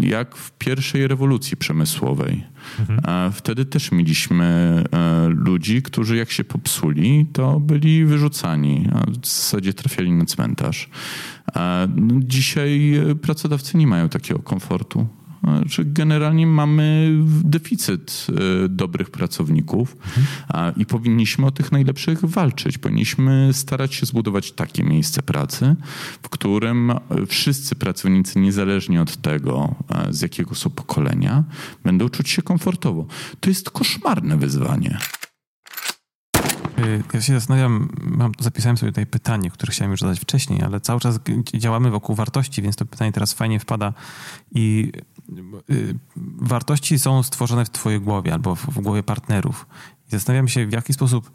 jak w pierwszej rewolucji przemysłowej. Mhm. Wtedy też mieliśmy e, ludzi, którzy jak się popsuli, to byli wyrzucani, a w zasadzie trafiali na cmentarz. No, dzisiaj pracodawcy nie mają takiego komfortu że generalnie mamy deficyt e, dobrych pracowników i powinniśmy o tych najlepszych walczyć. Powinniśmy starać się zbudować takie miejsce pracy, w którym wszyscy pracownicy, niezależnie od tego, e, z jakiego są pokolenia, będą czuć się komfortowo. To jest koszmarne wyzwanie. Y, ja się zastanawiam, mam, zapisałem sobie tutaj pytanie, które chciałem już zadać wcześniej, ale cały czas działamy wokół wartości, więc to pytanie teraz fajnie wpada. I wartości są stworzone w twojej głowie albo w, w głowie partnerów. I zastanawiam się, w jaki sposób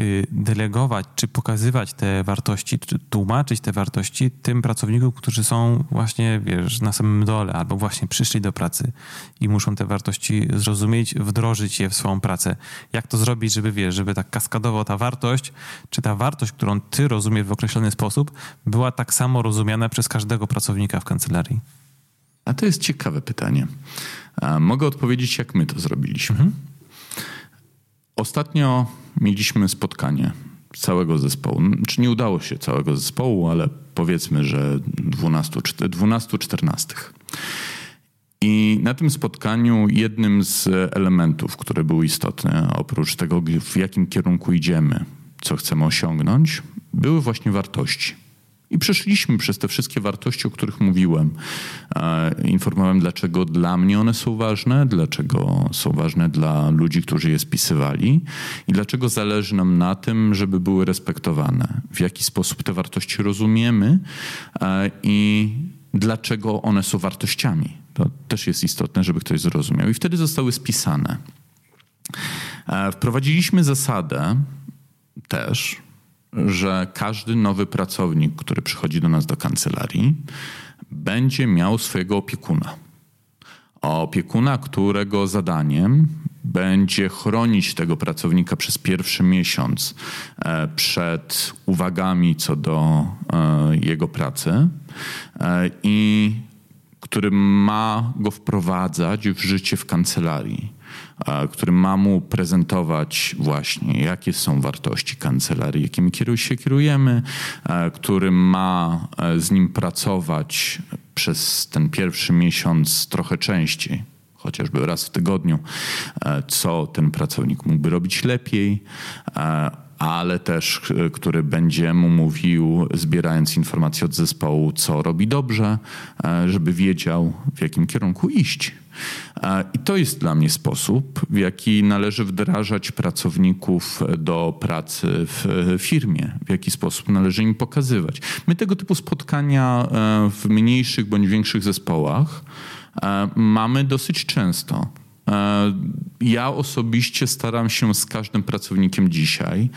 y, delegować, czy pokazywać te wartości, czy tłumaczyć te wartości tym pracownikom, którzy są właśnie, wiesz, na samym dole, albo właśnie przyszli do pracy i muszą te wartości zrozumieć, wdrożyć je w swoją pracę. Jak to zrobić, żeby, wiesz, żeby tak kaskadowo ta wartość, czy ta wartość, którą ty rozumiesz w określony sposób, była tak samo rozumiana przez każdego pracownika w kancelarii? A to jest ciekawe pytanie. Mogę odpowiedzieć, jak my to zrobiliśmy. Mhm. Ostatnio mieliśmy spotkanie całego zespołu. Czy nie udało się całego zespołu, ale powiedzmy, że 12-14. I na tym spotkaniu jednym z elementów, które były istotne, oprócz tego, w jakim kierunku idziemy, co chcemy osiągnąć, były właśnie wartości. I przeszliśmy przez te wszystkie wartości, o których mówiłem. Informowałem, dlaczego dla mnie one są ważne, dlaczego są ważne dla ludzi, którzy je spisywali i dlaczego zależy nam na tym, żeby były respektowane. W jaki sposób te wartości rozumiemy i dlaczego one są wartościami. To też jest istotne, żeby ktoś zrozumiał. I wtedy zostały spisane. Wprowadziliśmy zasadę też, że każdy nowy pracownik, który przychodzi do nas do kancelarii, będzie miał swojego opiekuna. Opiekuna, którego zadaniem będzie chronić tego pracownika przez pierwszy miesiąc e, przed uwagami co do e, jego pracy e, i który ma go wprowadzać w życie w kancelarii który ma mu prezentować właśnie, jakie są wartości kancelarii, jakimi się kierujemy, który ma e, z nim pracować przez ten pierwszy miesiąc trochę częściej, chociażby raz w tygodniu, e, co ten pracownik mógłby robić lepiej, ale też który będzie mu mówił, zbierając informacje od zespołu, co robi dobrze, żeby wiedział, w jakim kierunku iść. I to jest dla mnie sposób, w jaki należy wdrażać pracowników do pracy w firmie, w jaki sposób należy im pokazywać. My tego typu spotkania e, w mniejszych bądź większych zespołach e, mamy dosyć często. E, ja osobiście staram się z każdym pracownikiem dzisiaj.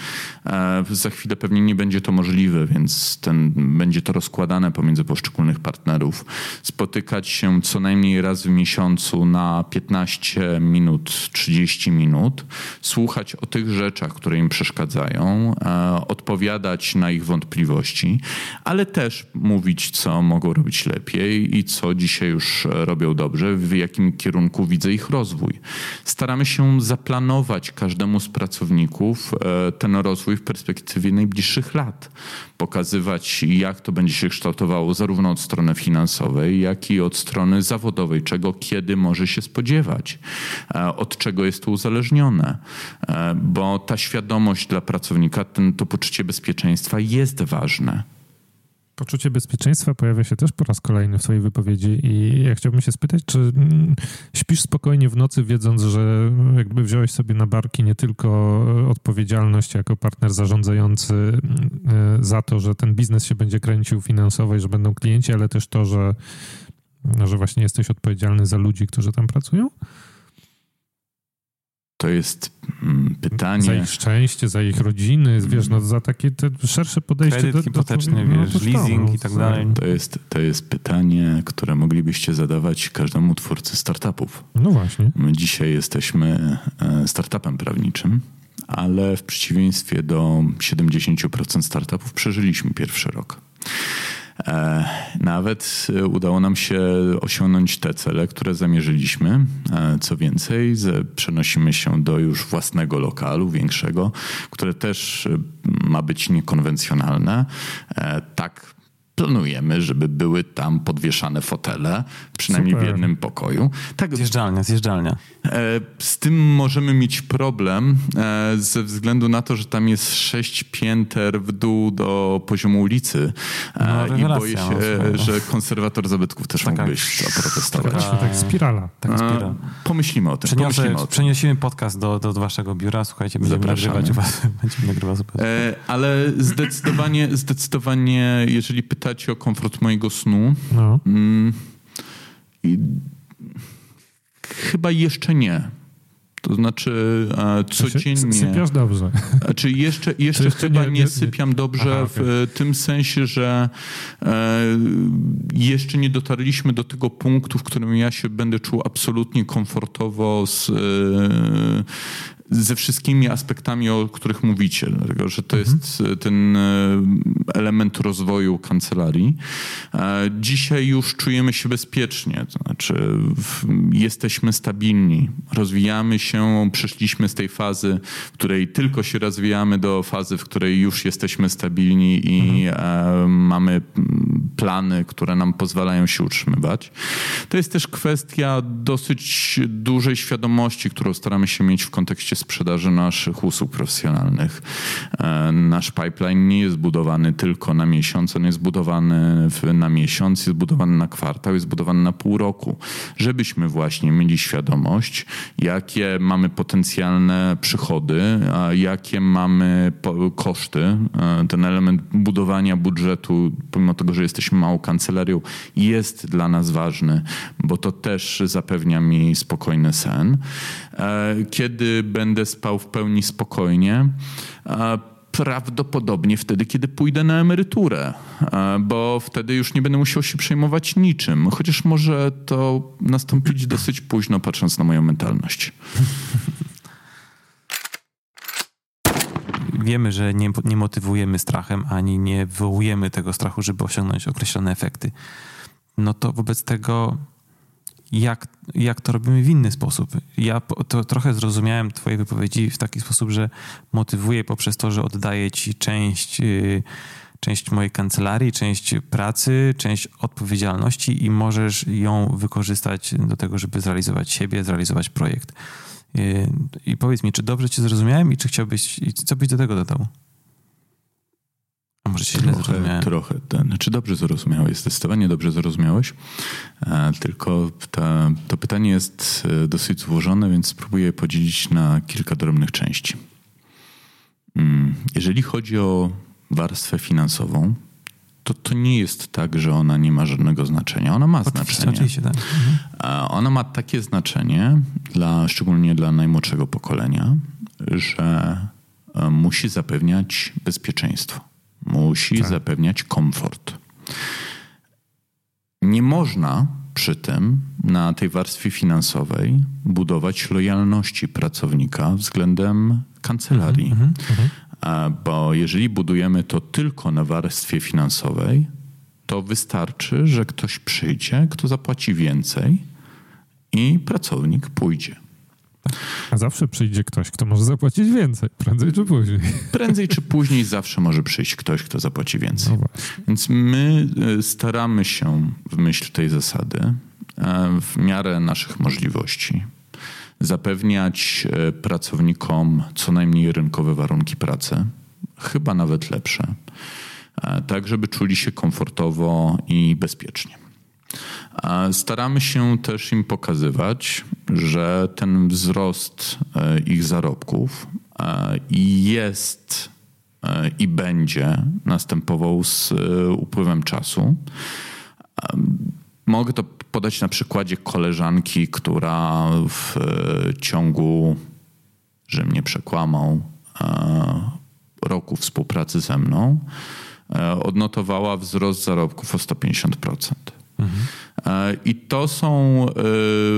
E, za chwilę pewnie nie będzie to możliwe, więc ten, będzie to rozkładane pomiędzy poszczególnych partnerów. Spotykać się co najmniej raz w miesiącu na 15 minut, 30 minut, słuchać o tych rzeczach, które im przeszkadzają, e, odpowiadać na ich wątpliwości, ale też mówić, co mogą robić lepiej i co dzisiaj już robią dobrze, w jakim kierunku widzę ich rozwój rozwój. Staramy się zaplanować każdemu z pracowników e, ten rozwój w perspektywie najbliższych lat. Pokazywać, jak to będzie się kształtowało zarówno od strony finansowej, jak i od strony zawodowej, czego kiedy może się spodziewać, e, od czego jest to uzależnione. E, bo ta świadomość dla pracownika, ten, to poczucie bezpieczeństwa jest ważne. Poczucie bezpieczeństwa pojawia się też po raz kolejny w swojej wypowiedzi i ja chciałbym się spytać, czy mm, śpisz spokojnie w nocy, wiedząc, że jakby wziąłeś sobie na barki nie tylko odpowiedzialność jako partner zarządzający mm, e, za to, że ten biznes się będzie kręcił finansowo i że będą klienci, ale też to, że, że właśnie jesteś odpowiedzialny za ludzi, którzy tam pracują? To jest mm, pytanie. Za ich szczęście, za ich rodziny, wiesz, no za takie te szersze podejście. Kredyt do, hipoteczny, do, no, wiesz, leasing no, i tak dalej. To jest, to jest pytanie, które moglibyście zadawać każdemu twórcy startupów. No właśnie. My dzisiaj jesteśmy e, startupem prawniczym, ale w przeciwieństwie do 70% startupów przeżyliśmy pierwszy rok. E, nawet e, udało nam się osiągnąć te cele, które zamierzyliśmy. E, co więcej, przenosimy się do już własnego lokalu, większego, które też ma być niekonwencjonalne. Tak planujemy, żeby były tam podwieszane fotele, przynajmniej Super. w jednym pokoju. Tak, zjeżdżalnia, zjeżdżalnia. E, z tym możemy mieć problem e, ze względu na to, że tam jest sześć pięter w dół do poziomu ulicy e, no, i boję się, no, że konserwator zabytków też taka, mógłby zaprotestować. Taka, tak spirala. Taka spirala. Pomyślimy o tym. Przeniosę, pomyślimy o tym. Przenieśmy podcast do, do waszego biura. Słuchajcie, będziemy nagrywać was. <laughs> Będziemy nagrywać ale zdecydowanie, zdecydowanie, jeżeli pytacie o komfort mojego snu, no. mm, i chyba jeszcze nie. To znaczy e, codziennie... Sypiasz dobrze. Znaczy jeszcze, <laughs> jeszcze, jeszcze chyba nie, nie, sypiam dobrze Aha, okay. w tym sensie, że e, jeszcze nie dotarliśmy do tego punktu, w którym ja się będę czuł absolutnie komfortowo z, e, ze wszystkimi aspektami, o których mówicie, dlatego że to mhm. jest e, ten e, element rozwoju kancelarii. E, dzisiaj już czujemy się bezpiecznie, to znaczy jesteśmy stabilni, rozwijamy się, przeszliśmy z tej fazy, w której tylko się rozwijamy, do fazy, w której już jesteśmy stabilni i mhm. mamy plany, które nam pozwalają się utrzymywać. To jest też kwestia dosyć dużej świadomości, którą staramy się mieć w kontekście sprzedaży naszych usług profesjonalnych. E, nasz pipeline nie jest budowany tylko na miesiąc, on jest budowany na miesiąc, jest budowany na kwartał, jest budowany na pół roku, żebyśmy właśnie mieli świadomość, jakie mamy potencjalne przychody, a jakie mamy koszty. E, ten element budowania budżetu, pomimo tego, że jesteśmy małą kancelarią, jest dla nas ważny, bo to też zapewnia mi spokojny sen. E, kiedy będę spał w pełni spokojnie, e, prawdopodobnie wtedy, kiedy pójdę na emeryturę, e, bo wtedy już nie będę musiał się przejmować niczym, chociaż może to nastąpić dosyć późno, patrząc na moją mentalność. Wiemy, że nie, nie motywujemy strachem, ani nie wywołujemy tego strachu, żeby osiągnąć określone efekty. No to wobec tego jak, jak to robimy w inny sposób. Ja to trochę zrozumiałem Twoje wypowiedzi w taki sposób, że motywuję poprzez to, że oddaję Ci część, yy, część mojej kancelarii, część pracy, część odpowiedzialności i możesz ją wykorzystać do tego, żeby zrealizować siebie, zrealizować projekt. Yy, I powiedz mi, czy dobrze Cię zrozumiałem i czy chciałbyś, i co byś do tego dodał? może się trochę, źle zrozumiałem. Trochę. Ten, czy dobrze zrozumiałeś? Zdecydowanie dobrze zrozumiałeś. E, tylko ta, to pytanie jest e, dosyć złożone, więc spróbuję podzielić na kilka drobnych części. Mm, jeżeli chodzi o warstwę finansową, to to nie jest tak, że ona nie ma żadnego znaczenia. Ona ma znaczenie. Oczywiście, tak. Mhm. Ona ma takie znaczenie, dla, szczególnie dla najmłodszego pokolenia, że e, musi zapewniać bezpieczeństwo musi tak. zapewniać komfort. Nie można przy tym na tej warstwie finansowej budować lojalności pracownika względem kancelarii. Mhm, mhm, mhm. Bo jeżeli budujemy to tylko na warstwie finansowej, to wystarczy, że ktoś przyjdzie, kto zapłaci więcej i pracownik pójdzie. A zawsze przyjdzie ktoś, kto może zapłacić więcej, prędzej czy później. <laughs> Prędzej czy później zawsze może przyjść ktoś, kto zapłaci więcej. No Więc my e, staramy się w myśl tej zasady, e, w miarę naszych możliwości, zapewniać e, pracownikom co najmniej rynkowe warunki pracy, chyba nawet lepsze, tak żeby czuli się komfortowo i bezpiecznie. Staramy się też im pokazywać, że ten wzrost e, ich zarobków e, jest e, i będzie następował z upływem czasu. Mogę to podać na przykładzie koleżanki, która w ciągu, że mnie przekłamał, roku współpracy ze mną odnotowała wzrost zarobków o 150%. Mhm. I to są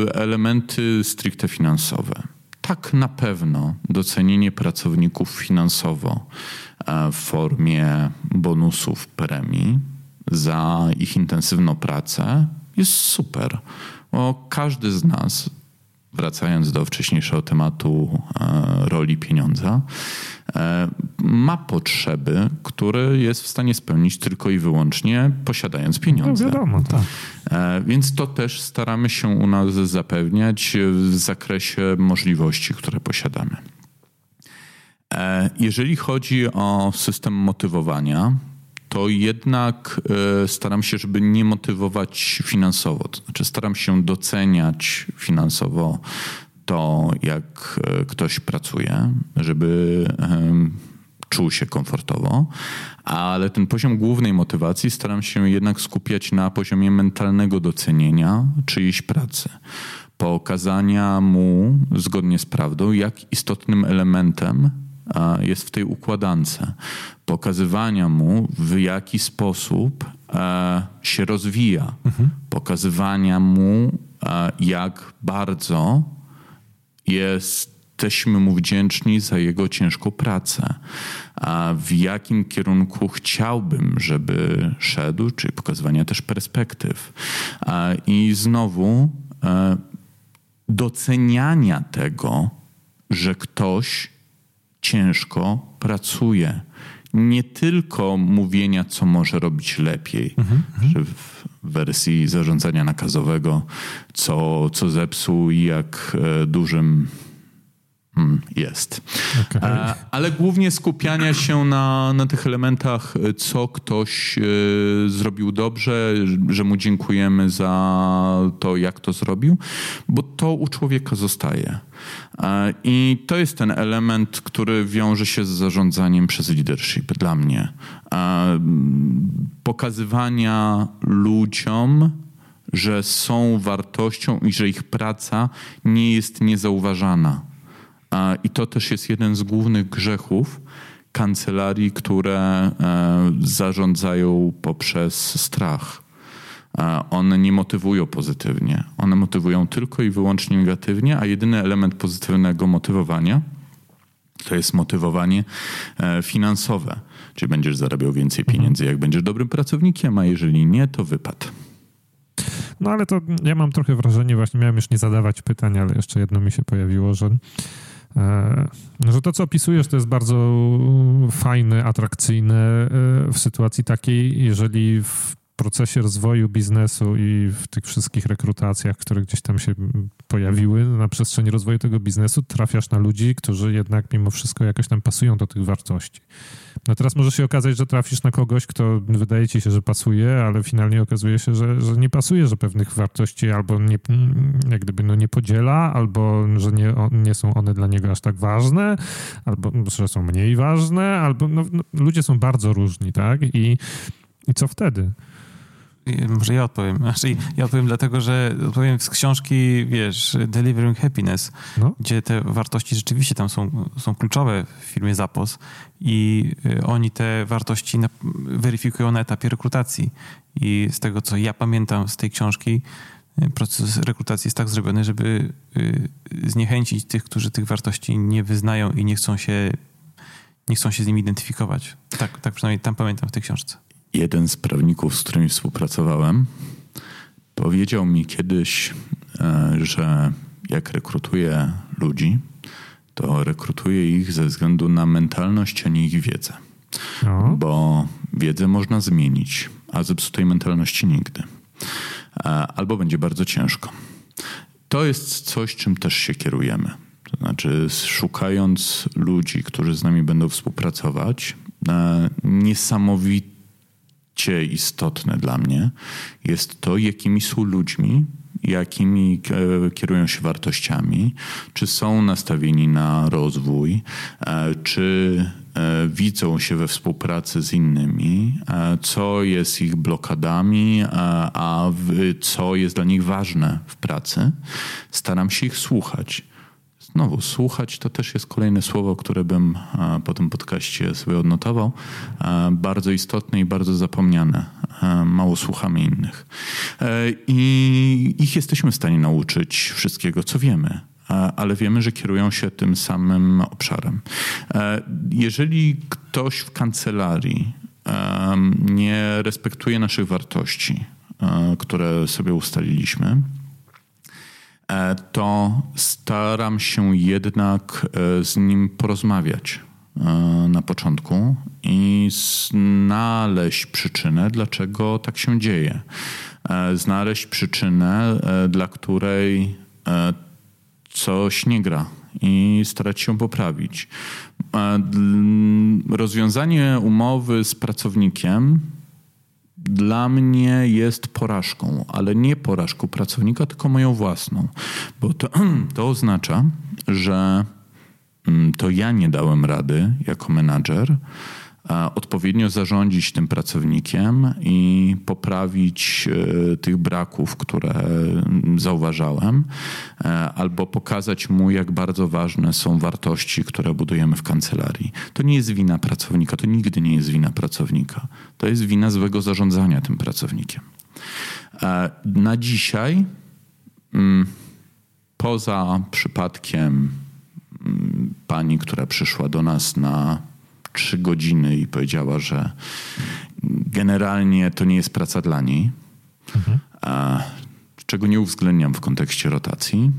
e, elementy stricte finansowe. Tak, na pewno docenienie pracowników finansowo e, w formie bonusów, premii za ich intensywną pracę jest super, bo każdy z nas wracając do wcześniejszego tematu roli pieniądza, E, ma potrzeby, które jest w stanie spełnić tylko i wyłącznie posiadając pieniądze. No wiadomo, tak. E, więc to też staramy się u nas zapewniać w zakresie możliwości, które posiadamy. E, jeżeli chodzi o system motywowania, to jednak staram się, żeby nie motywować finansowo. To znaczy, staram się doceniać finansowo to, jak e, ktoś pracuje, żeby czuł się komfortowo, ale ten poziom głównej motywacji staram się jednak skupiać na poziomie mentalnego docenienia czyjejś pracy. pokazania mu zgodnie z prawdą, jak istotnym elementem jest w tej układance, pokazywania mu, w jaki sposób e, się rozwija, mhm. pokazywania mu, e, jak bardzo jesteśmy mu wdzięczni za jego ciężką pracę, w jakim kierunku chciałbym, żeby szedł, czyli pokazywania też perspektyw. I znowu e, doceniania tego, że ktoś ciężko pracuje. Nie tylko mówienia, co może robić lepiej, mhm, w wersji zarządzania nakazowego, co, co zepsuł i jak e, dużym Hmm, jest. Okay. Ale głównie skupiania się na, na tych elementach, co ktoś e, zrobił dobrze, że mu dziękujemy za to, jak to zrobił, bo to u człowieka zostaje. I to jest ten element, który wiąże się z zarządzaniem przez leadership dla mnie. Pokazywania ludziom, że są wartością i że ich praca nie jest niezauważana i to też jest jeden z głównych grzechów kancelarii, które e, zarządzają poprzez strach. One nie motywują pozytywnie. One motywują tylko i wyłącznie negatywnie, a jedyny element pozytywnego motywowania to jest motywowanie e, finansowe. Czyli będziesz zarabiał więcej pieniędzy, jak będziesz dobrym pracownikiem, a jeżeli nie, to wypad. No ale to ja mam trochę wrażenie, właśnie miałem już nie zadawać pytań, ale jeszcze jedno mi się pojawiło, że E, że to, co opisujesz, to jest bardzo fajne, atrakcyjne e, w sytuacji takiej, jeżeli w procesie rozwoju biznesu i w tych wszystkich rekrutacjach, które gdzieś tam się pojawiły na przestrzeni rozwoju tego biznesu, trafiasz na ludzi, którzy jednak mimo wszystko jakoś tam pasują do tych wartości. No teraz może się okazać, że trafisz na kogoś, kto wydaje ci się, że pasuje, ale finalnie okazuje się, że, że nie pasuje, że pewnych wartości albo nie, jak gdyby no nie podziela, albo że nie, nie są one dla niego aż tak ważne, albo że są mniej ważne, albo no, no, ludzie są bardzo różni, tak? I, i co wtedy? Może ja odpowiem. <laughs> Znaczy, ja odpowiem dlatego, że odpowiem z książki, wiesz, Delivering Happiness, no. gdzie te wartości rzeczywiście tam są, są kluczowe w firmie Zapos i y, oni te wartości na, weryfikują na etapie rekrutacji. I z tego, co ja pamiętam z tej książki, y, proces rekrutacji jest tak zrobiony, żeby y, zniechęcić tych, którzy tych wartości nie wyznają i nie chcą się, nie chcą się z nimi identyfikować. Tak, tak przynajmniej tam pamiętam w tej książce jeden z prawników, z którymi współpracowałem, powiedział mi kiedyś, e, że jak rekrutuje ludzi, to rekrutuje ich ze względu na mentalność, a nie ich wiedzę. No. Bo wiedzę można zmienić, a zepsutej mentalności nigdy. E, albo będzie bardzo ciężko. To jest coś, czym też się kierujemy. To znaczy, szukając ludzi, którzy z nami będą współpracować, e, niesamowite istotne dla mnie jest to, jakimi są ludźmi, jakimi e, kierują się wartościami, czy są nastawieni na rozwój, e, czy e, widzą się we współpracy z innymi, co jest ich blokadami, a co jest dla nich ważne w pracy. Staram się ich słuchać. Znowu, słuchać to też jest kolejne słowo, które bym po tym podcaście sobie odnotował. Bardzo istotne i bardzo zapomniane. Mało słuchamy innych. E, I ich jesteśmy w stanie nauczyć wszystkiego, co wiemy ale wiemy, że kierują się tym samym obszarem. E, jeżeli ktoś w kancelarii nie respektuje naszych wartości, e, które sobie ustaliliśmy, E, to staram się jednak e, z nim porozmawiać e, na początku i znaleźć przyczynę, dlaczego tak się dzieje. Znaleźć przyczynę, dla której coś nie gra i starać się poprawić. Rozwiązanie umowy z pracownikiem dla mnie jest porażką, ale nie porażką pracownika, tylko moją własną. Bo to, <clears throat> to oznacza, że mm, to ja nie dałem rady jako menadżer odpowiednio zarządzić tym pracownikiem i poprawić e, tych braków, które zauważałem, e, albo pokazać mu, jak bardzo ważne są wartości, które budujemy w kancelarii. To nie jest wina pracownika, to nigdy nie jest wina pracownika. To jest wina złego zarządzania tym pracownikiem. E, na dzisiaj, mm, poza przypadkiem mm, pani, która przyszła do nas na trzy godziny i powiedziała, że generalnie to nie jest praca dla niej, mhm. czego nie uwzględniam w kontekście rotacji.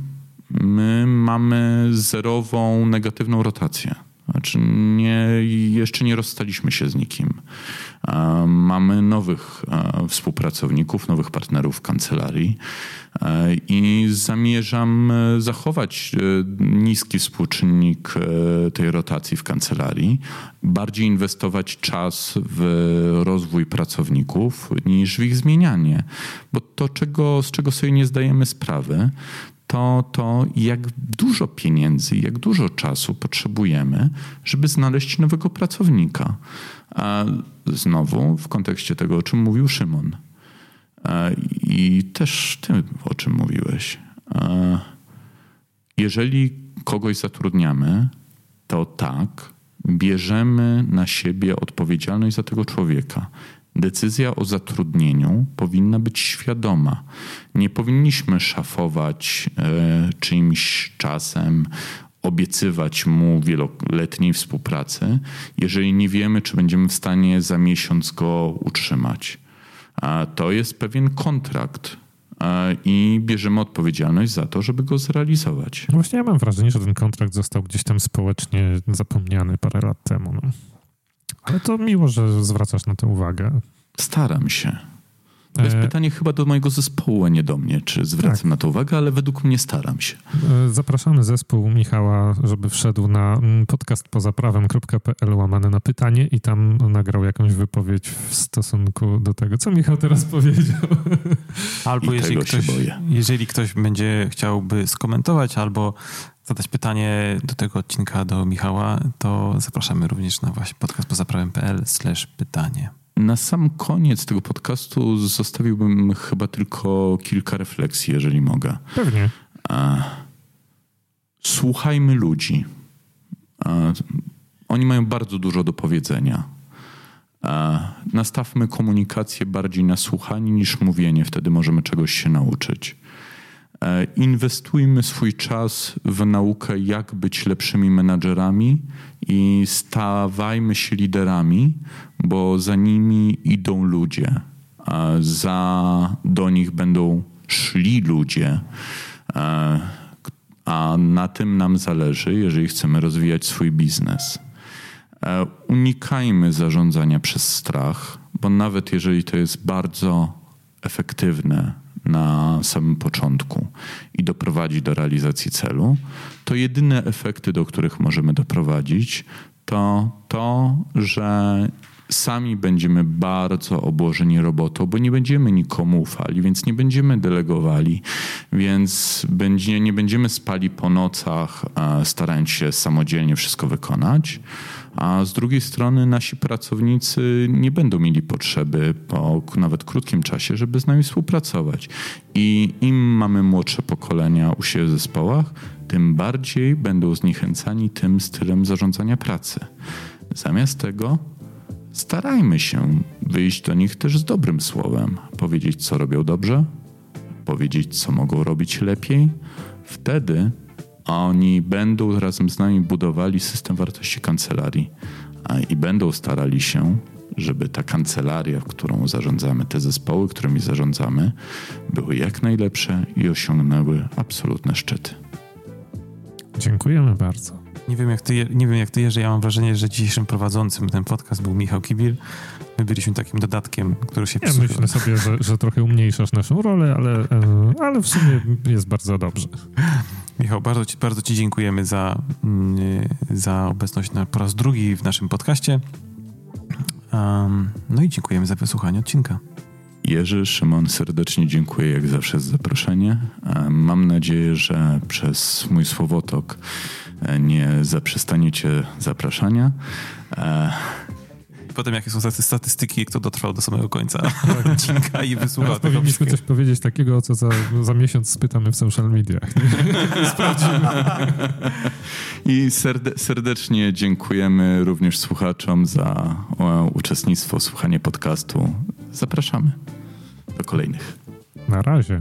My mamy zerową negatywną rotację. Znaczy nie, jeszcze nie rozstaliśmy się z nikim. Mamy nowych współpracowników, nowych partnerów kancelarii i zamierzam e, zachować e, niski współczynnik e, tej rotacji w kancelarii, bardziej inwestować czas w rozwój pracowników niż w ich zmienianie. Bo to, czego, z czego sobie nie zdajemy sprawy, to, to jak dużo pieniędzy, jak dużo czasu potrzebujemy, żeby znaleźć nowego pracownika. A znowu w kontekście tego, o czym mówił Szymon. I też ty, o czym mówiłeś. Jeżeli kogoś zatrudniamy, to tak, bierzemy na siebie odpowiedzialność za tego człowieka. Decyzja o zatrudnieniu powinna być świadoma. Nie powinniśmy szafować e, czyimś czasem, obiecywać mu wieloletniej współpracy, jeżeli nie wiemy, czy będziemy w stanie za miesiąc go utrzymać. A to jest pewien kontrakt i bierzemy odpowiedzialność za to, żeby go zrealizować. No właśnie ja mam wrażenie, że ten kontrakt został gdzieś tam społecznie zapomniany parę lat temu. No. Ale to miło, że zwracasz na to uwagę. Staram się. To jest e, pytanie chyba do mojego zespołu, a nie do mnie, czy zwracam tak. na to uwagę, ale według mnie staram się. E, zapraszamy zespół Michała, żeby wszedł na mm, podcast pozaprawem.pl łamane na pytanie i tam nagrał jakąś wypowiedź w stosunku do tego, co Michał teraz powiedział. <laughs> Albo jeżeli ktoś, jeżeli ktoś będzie chciałby skomentować albo zadać pytanie do tego odcinka do Michała, to zapraszamy również na właśnie podcast pozaprawem.pl pytanie. Na sam koniec tego podcastu zostawiłbym chyba tylko kilka refleksji, jeżeli mogę. Pewnie. Słuchajmy ludzi. Oni mają bardzo dużo do powiedzenia. Nastawmy komunikację bardziej na słuchanie niż mówienie, wtedy możemy czegoś się nauczyć. E, inwestujmy swój czas w naukę, jak być lepszymi menadżerami i stawajmy się liderami, bo za nimi idą ludzie, za do nich będą szli ludzie. E, a na tym nam zależy, jeżeli chcemy rozwijać swój biznes. E, unikajmy zarządzania przez strach, bo nawet jeżeli to jest bardzo efektywne, na samym początku i doprowadzi do realizacji celu, to jedyne efekty, do których możemy doprowadzić, to to, że sami będziemy bardzo obłożeni robotą, bo nie będziemy nikomu ufali, więc nie będziemy delegowali, więc będzie, nie będziemy spali po nocach, starając się samodzielnie wszystko wykonać a z drugiej strony nasi pracownicy nie będą mieli potrzeby po nawet krótkim czasie, żeby z nami współpracować. I im mamy młodsze pokolenia u siebie w zespołach, tym bardziej będą zniechęcani tym stylem zarządzania pracy. Zamiast tego starajmy się wyjść do nich też z dobrym słowem, powiedzieć, co robią dobrze, powiedzieć, co mogą robić lepiej. Wtedy a oni będą razem z nami budowali system wartości kancelarii i będą starali się, żeby ta kancelaria, którą zarządzamy, te zespoły, którymi zarządzamy, były jak najlepsze i osiągnęły absolutne szczyty. Dziękujemy bardzo. Nie wiem, jak ty, nie wiem jak ty, Jerzy, ja mam wrażenie, że dzisiejszym prowadzącym ten podcast był Michał Kibil. My byliśmy takim dodatkiem, który się Ja myślę sobie, że, że trochę umniejszasz naszą rolę, ale, e, ale w sumie jest bardzo dobrze. <laughs> Michał, bardzo ci, bardzo ci dziękujemy za, mm, za obecność na, po raz drugi w naszym podcaście. Um, no i dziękujemy za wysłuchanie odcinka. Jerzy, Szymon, serdecznie dziękuję jak zawsze za zaproszenie. Mam nadzieję, że przez mój słowotok e, nie zaprzestaniecie zapraszania. E, potem jakie są statystyki, kto dotrwał do samego końca tak. <laughs> odcinka i wysłuchał tego Powinniśmy coś powiedzieć takiego, co za, za miesiąc spytamy w social mediach. <laughs> Sprawdzimy. I serde serdecznie dziękujemy również słuchaczom za uczestnictwo, słuchanie podcastu. Zapraszamy do kolejnych. Na razie.